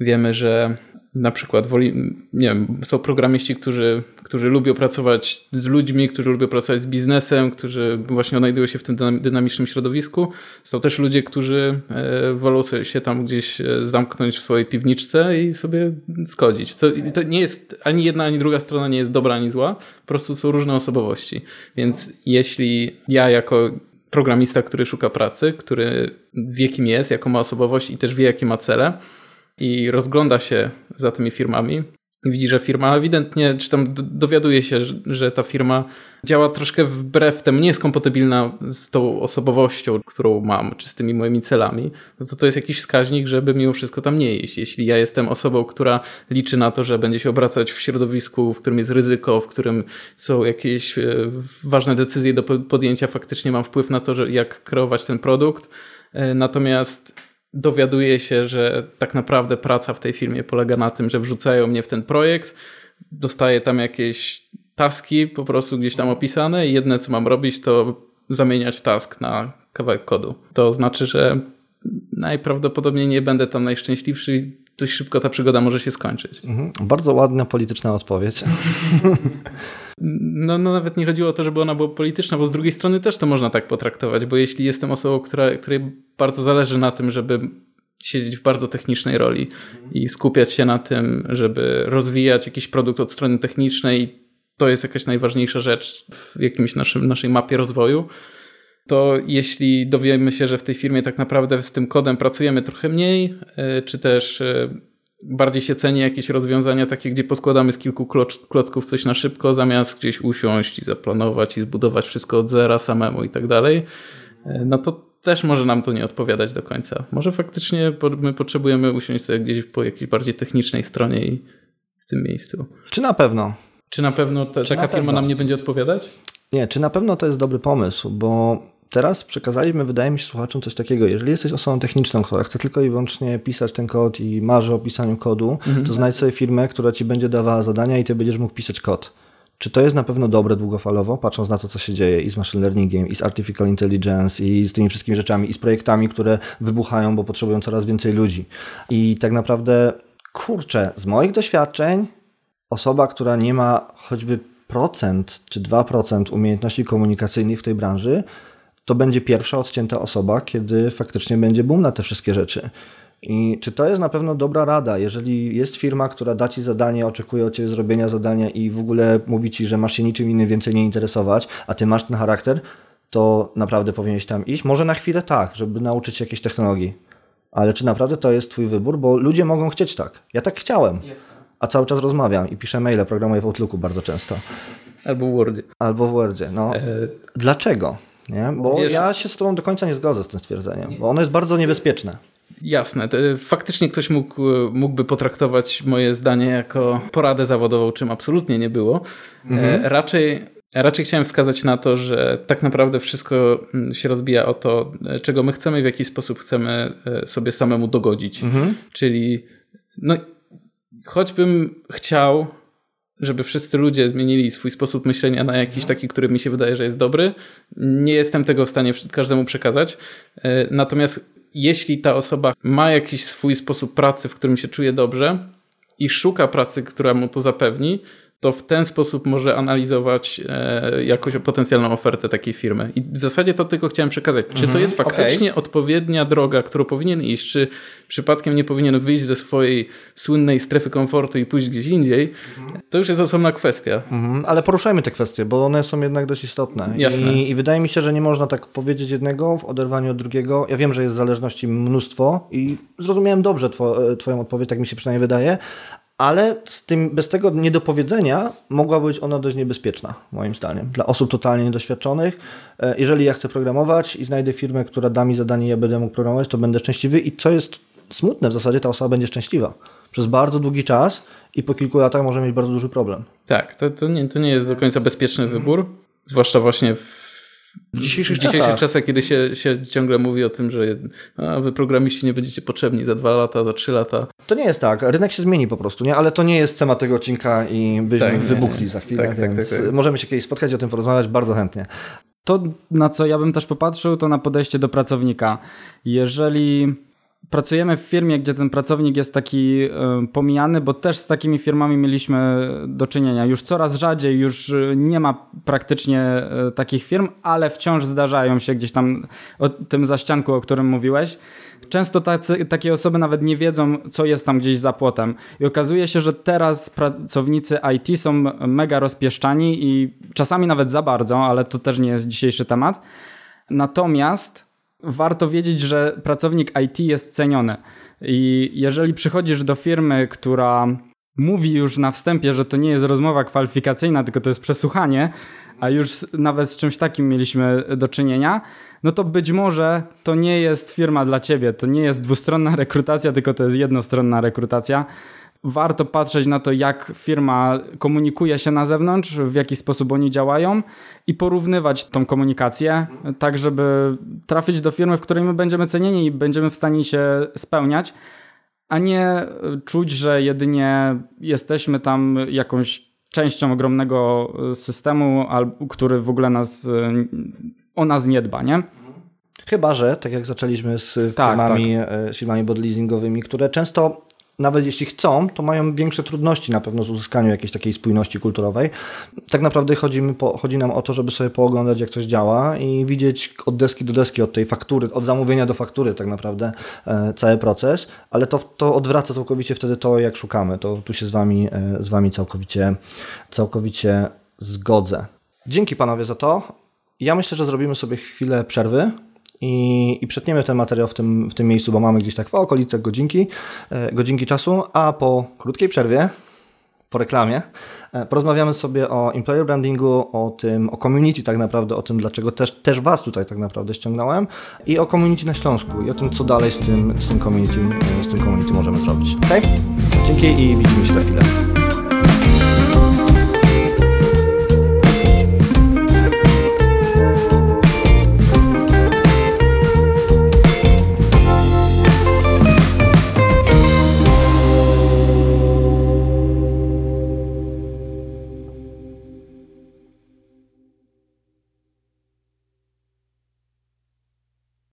Wiemy, że na przykład woli, nie wiem, są programiści, którzy, którzy lubią pracować z ludźmi, którzy lubią pracować z biznesem, którzy właśnie odnajdują się w tym dynamicznym środowisku. Są też ludzie, którzy e, wolą się tam gdzieś e, zamknąć w swojej piwniczce i sobie skodzić. Co, to nie jest ani jedna, ani druga strona nie jest dobra, ani zła. Po prostu są różne osobowości. Więc jeśli ja jako programista, który szuka pracy, który wie kim jest, jaką ma osobowość i też wie jakie ma cele, i rozgląda się za tymi firmami, widzi, że firma ewidentnie, czy tam dowiaduje się, że, że, ta firma działa troszkę wbrew temu, nie jest kompatybilna z tą osobowością, którą mam, czy z tymi moimi celami, no to to jest jakiś wskaźnik, żeby mimo wszystko tam nie iść. Jeśli ja jestem osobą, która liczy na to, że będzie się obracać w środowisku, w którym jest ryzyko, w którym są jakieś e, ważne decyzje do podjęcia, faktycznie mam wpływ na to, że jak kreować ten produkt, e, natomiast dowiaduję się, że tak naprawdę praca w tej firmie polega na tym, że wrzucają mnie w ten projekt, dostaję tam jakieś taski po prostu gdzieś tam opisane i jedne co mam robić to zamieniać task na kawałek kodu. To znaczy, że najprawdopodobniej nie będę tam najszczęśliwszy dość szybko ta przygoda może się skończyć. Mhm. Bardzo ładna polityczna odpowiedź. No, no nawet nie chodziło o to, żeby ona była polityczna, bo z drugiej strony też to można tak potraktować, bo jeśli jestem osobą, która, której bardzo zależy na tym, żeby siedzieć w bardzo technicznej roli i skupiać się na tym, żeby rozwijać jakiś produkt od strony technicznej, to jest jakaś najważniejsza rzecz w jakimś naszym, naszej mapie rozwoju, to jeśli dowiemy się, że w tej firmie tak naprawdę z tym kodem pracujemy trochę mniej, e, czy też e, bardziej się ceni jakieś rozwiązania takie, gdzie poskładamy z kilku klocków coś na szybko, zamiast gdzieś usiąść i zaplanować i zbudować wszystko od zera samemu i tak dalej, e, no to też może nam to nie odpowiadać do końca. Może faktycznie my potrzebujemy usiąść sobie gdzieś po jakiejś bardziej technicznej stronie i w tym miejscu. Czy na pewno? Czy na pewno ta, taka na firma pewno? nam nie będzie odpowiadać? Nie, czy na pewno to jest dobry pomysł, bo teraz przekazaliśmy, wydaje mi się, słuchaczom coś takiego. Jeżeli jesteś osobą techniczną, która chce tylko i wyłącznie pisać ten kod i marzy o pisaniu kodu, mhm. to znajdź sobie firmę, która ci będzie dawała zadania i ty będziesz mógł pisać kod. Czy to jest na pewno dobre długofalowo, patrząc na to, co się dzieje i z machine learningiem, i z artificial intelligence, i z tymi wszystkimi rzeczami, i z projektami, które wybuchają, bo potrzebują coraz więcej ludzi. I tak naprawdę, kurczę, z moich doświadczeń, osoba, która nie ma choćby procent czy 2% umiejętności komunikacyjnych w tej branży, to będzie pierwsza odcięta osoba, kiedy faktycznie będzie boom na te wszystkie rzeczy. I czy to jest na pewno dobra rada, jeżeli jest firma, która da ci zadanie, oczekuje od ciebie zrobienia zadania i w ogóle mówi ci, że masz się niczym innym więcej nie interesować, a ty masz ten charakter, to naprawdę powinieneś tam iść. Może na chwilę tak, żeby nauczyć się jakiejś technologii. Ale czy naprawdę to jest twój wybór? Bo ludzie mogą chcieć tak. Ja tak chciałem. A cały czas rozmawiam i piszę maile, programuję w Outlooku bardzo często. Albo w Wordzie. Albo w Wordzie, no. E... Dlaczego? Nie? Bo Wiesz, ja się z tobą do końca nie zgodzę z tym stwierdzeniem, bo ono jest bardzo niebezpieczne. Jasne. Faktycznie ktoś mógł, mógłby potraktować moje zdanie jako poradę zawodową, czym absolutnie nie było. Mhm. E, raczej, raczej chciałem wskazać na to, że tak naprawdę wszystko mm, się rozbija o to, e, czego my chcemy w jaki sposób chcemy e, sobie samemu dogodzić. Mhm. Czyli no, choćbym chciał żeby wszyscy ludzie zmienili swój sposób myślenia na jakiś taki, który mi się wydaje, że jest dobry. Nie jestem tego w stanie każdemu przekazać. E, natomiast jeśli ta osoba ma jakiś swój sposób pracy, w którym się czuje dobrze i szuka pracy, która mu to zapewni, to w ten sposób może analizować e, jakąś potencjalną ofertę takiej firmy. I w zasadzie to tylko chciałem przekazać. Czy to mhm, jest faktycznie okay. odpowiednia droga, którą powinien iść, czy przypadkiem nie powinien wyjść ze swojej słynnej strefy komfortu i pójść gdzieś indziej, mhm. to już jest osobna kwestia. Mhm, ale poruszajmy te kwestie, bo one są jednak dość istotne. Jasne. I, I wydaje mi się, że nie można tak powiedzieć jednego w oderwaniu od drugiego. Ja wiem, że jest zależności mnóstwo i zrozumiałem dobrze two, Twoją odpowiedź, tak mi się przynajmniej wydaje, ale z tym, bez tego niedopowiedzenia mogła być ona dość niebezpieczna, moim zdaniem, dla osób totalnie niedoświadczonych. E, jeżeli ja chcę programować i znajdę firmę, która da mi zadanie, ja będę mógł programować, to będę szczęśliwy i co jest smutne, w zasadzie ta osoba będzie szczęśliwa przez bardzo długi czas i po kilku latach może mieć bardzo duży problem. Tak, to, to, nie, to nie jest do końca bezpieczny wybór, zwłaszcza właśnie w w dzisiejszych, w dzisiejszych czasach. czasach, kiedy się, się ciągle mówi o tym, że a, wy programiści nie będziecie potrzebni za dwa lata, za trzy lata. To nie jest tak. Rynek się zmieni po prostu, nie? Ale to nie jest temat tego odcinka i byśmy tak, wybuchli za chwilę, tak, tak więc tak, tak, możemy się kiedyś spotkać i o tym porozmawiać bardzo chętnie. To, na co ja bym też popatrzył, to na podejście do pracownika. Jeżeli pracujemy w firmie, gdzie ten pracownik jest taki y, pomijany, bo też z takimi firmami mieliśmy do czynienia. Już coraz rzadziej, już nie ma praktycznie y, takich firm, ale wciąż zdarzają się gdzieś tam o tym zaścianku, o którym mówiłeś. Często tacy, takie osoby nawet nie wiedzą, co jest tam gdzieś za płotem. I okazuje się, że teraz pracownicy IT są mega rozpieszczani i czasami nawet za bardzo, ale to też nie jest dzisiejszy temat. Natomiast warto wiedzieć, że pracownik IT jest ceniony. I jeżeli przychodzisz do firmy, która mówi już na wstępie, że to nie jest rozmowa kwalifikacyjna, tylko to jest przesłuchanie, a już nawet z czymś takim mieliśmy do czynienia, no to być może to nie jest firma dla ciebie, to nie jest dwustronna rekrutacja, tylko to jest jednostronna rekrutacja. Warto patrzeć na to, jak firma komunikuje się na zewnątrz, w jaki sposób oni działają i porównywać tą komunikację, tak żeby trafić do firmy, w której my będziemy cenieni i będziemy w stanie się spełniać, a nie czuć, że jedynie jesteśmy tam jakąś częścią ogromnego systemu, który w ogóle nas, o nas nie dba, nie? Chyba, że tak jak zaczęliśmy z tak, firmami, tak. E, firmami leasingowymi, które często nawet jeśli chcą, to mają większe trudności na pewno z uzyskaniem jakiejś takiej spójności kulturowej. Tak naprawdę chodzi, po, chodzi nam o to, żeby sobie pooglądać, jak coś działa i widzieć od deski do deski, od tej faktury, od zamówienia do faktury tak naprawdę e, cały proces, ale to, to odwraca całkowicie wtedy to, jak szukamy. To tu się z Wami, e, z wami całkowicie, całkowicie zgodzę. Dzięki panowie za to. Ja myślę, że zrobimy sobie chwilę przerwy i, i przetniemy ten materiał w tym, w tym miejscu, bo mamy gdzieś tak w okolicach godzinki, e, godzinki czasu, a po krótkiej przerwie, po reklamie, e, porozmawiamy sobie o employer brandingu, o tym, o community tak naprawdę, o tym, dlaczego też, też Was tutaj tak naprawdę ściągnąłem i o community na Śląsku i o tym, co dalej z tym, z tym, community, z tym community możemy zrobić. Ok? Dzięki i widzimy się za chwilę.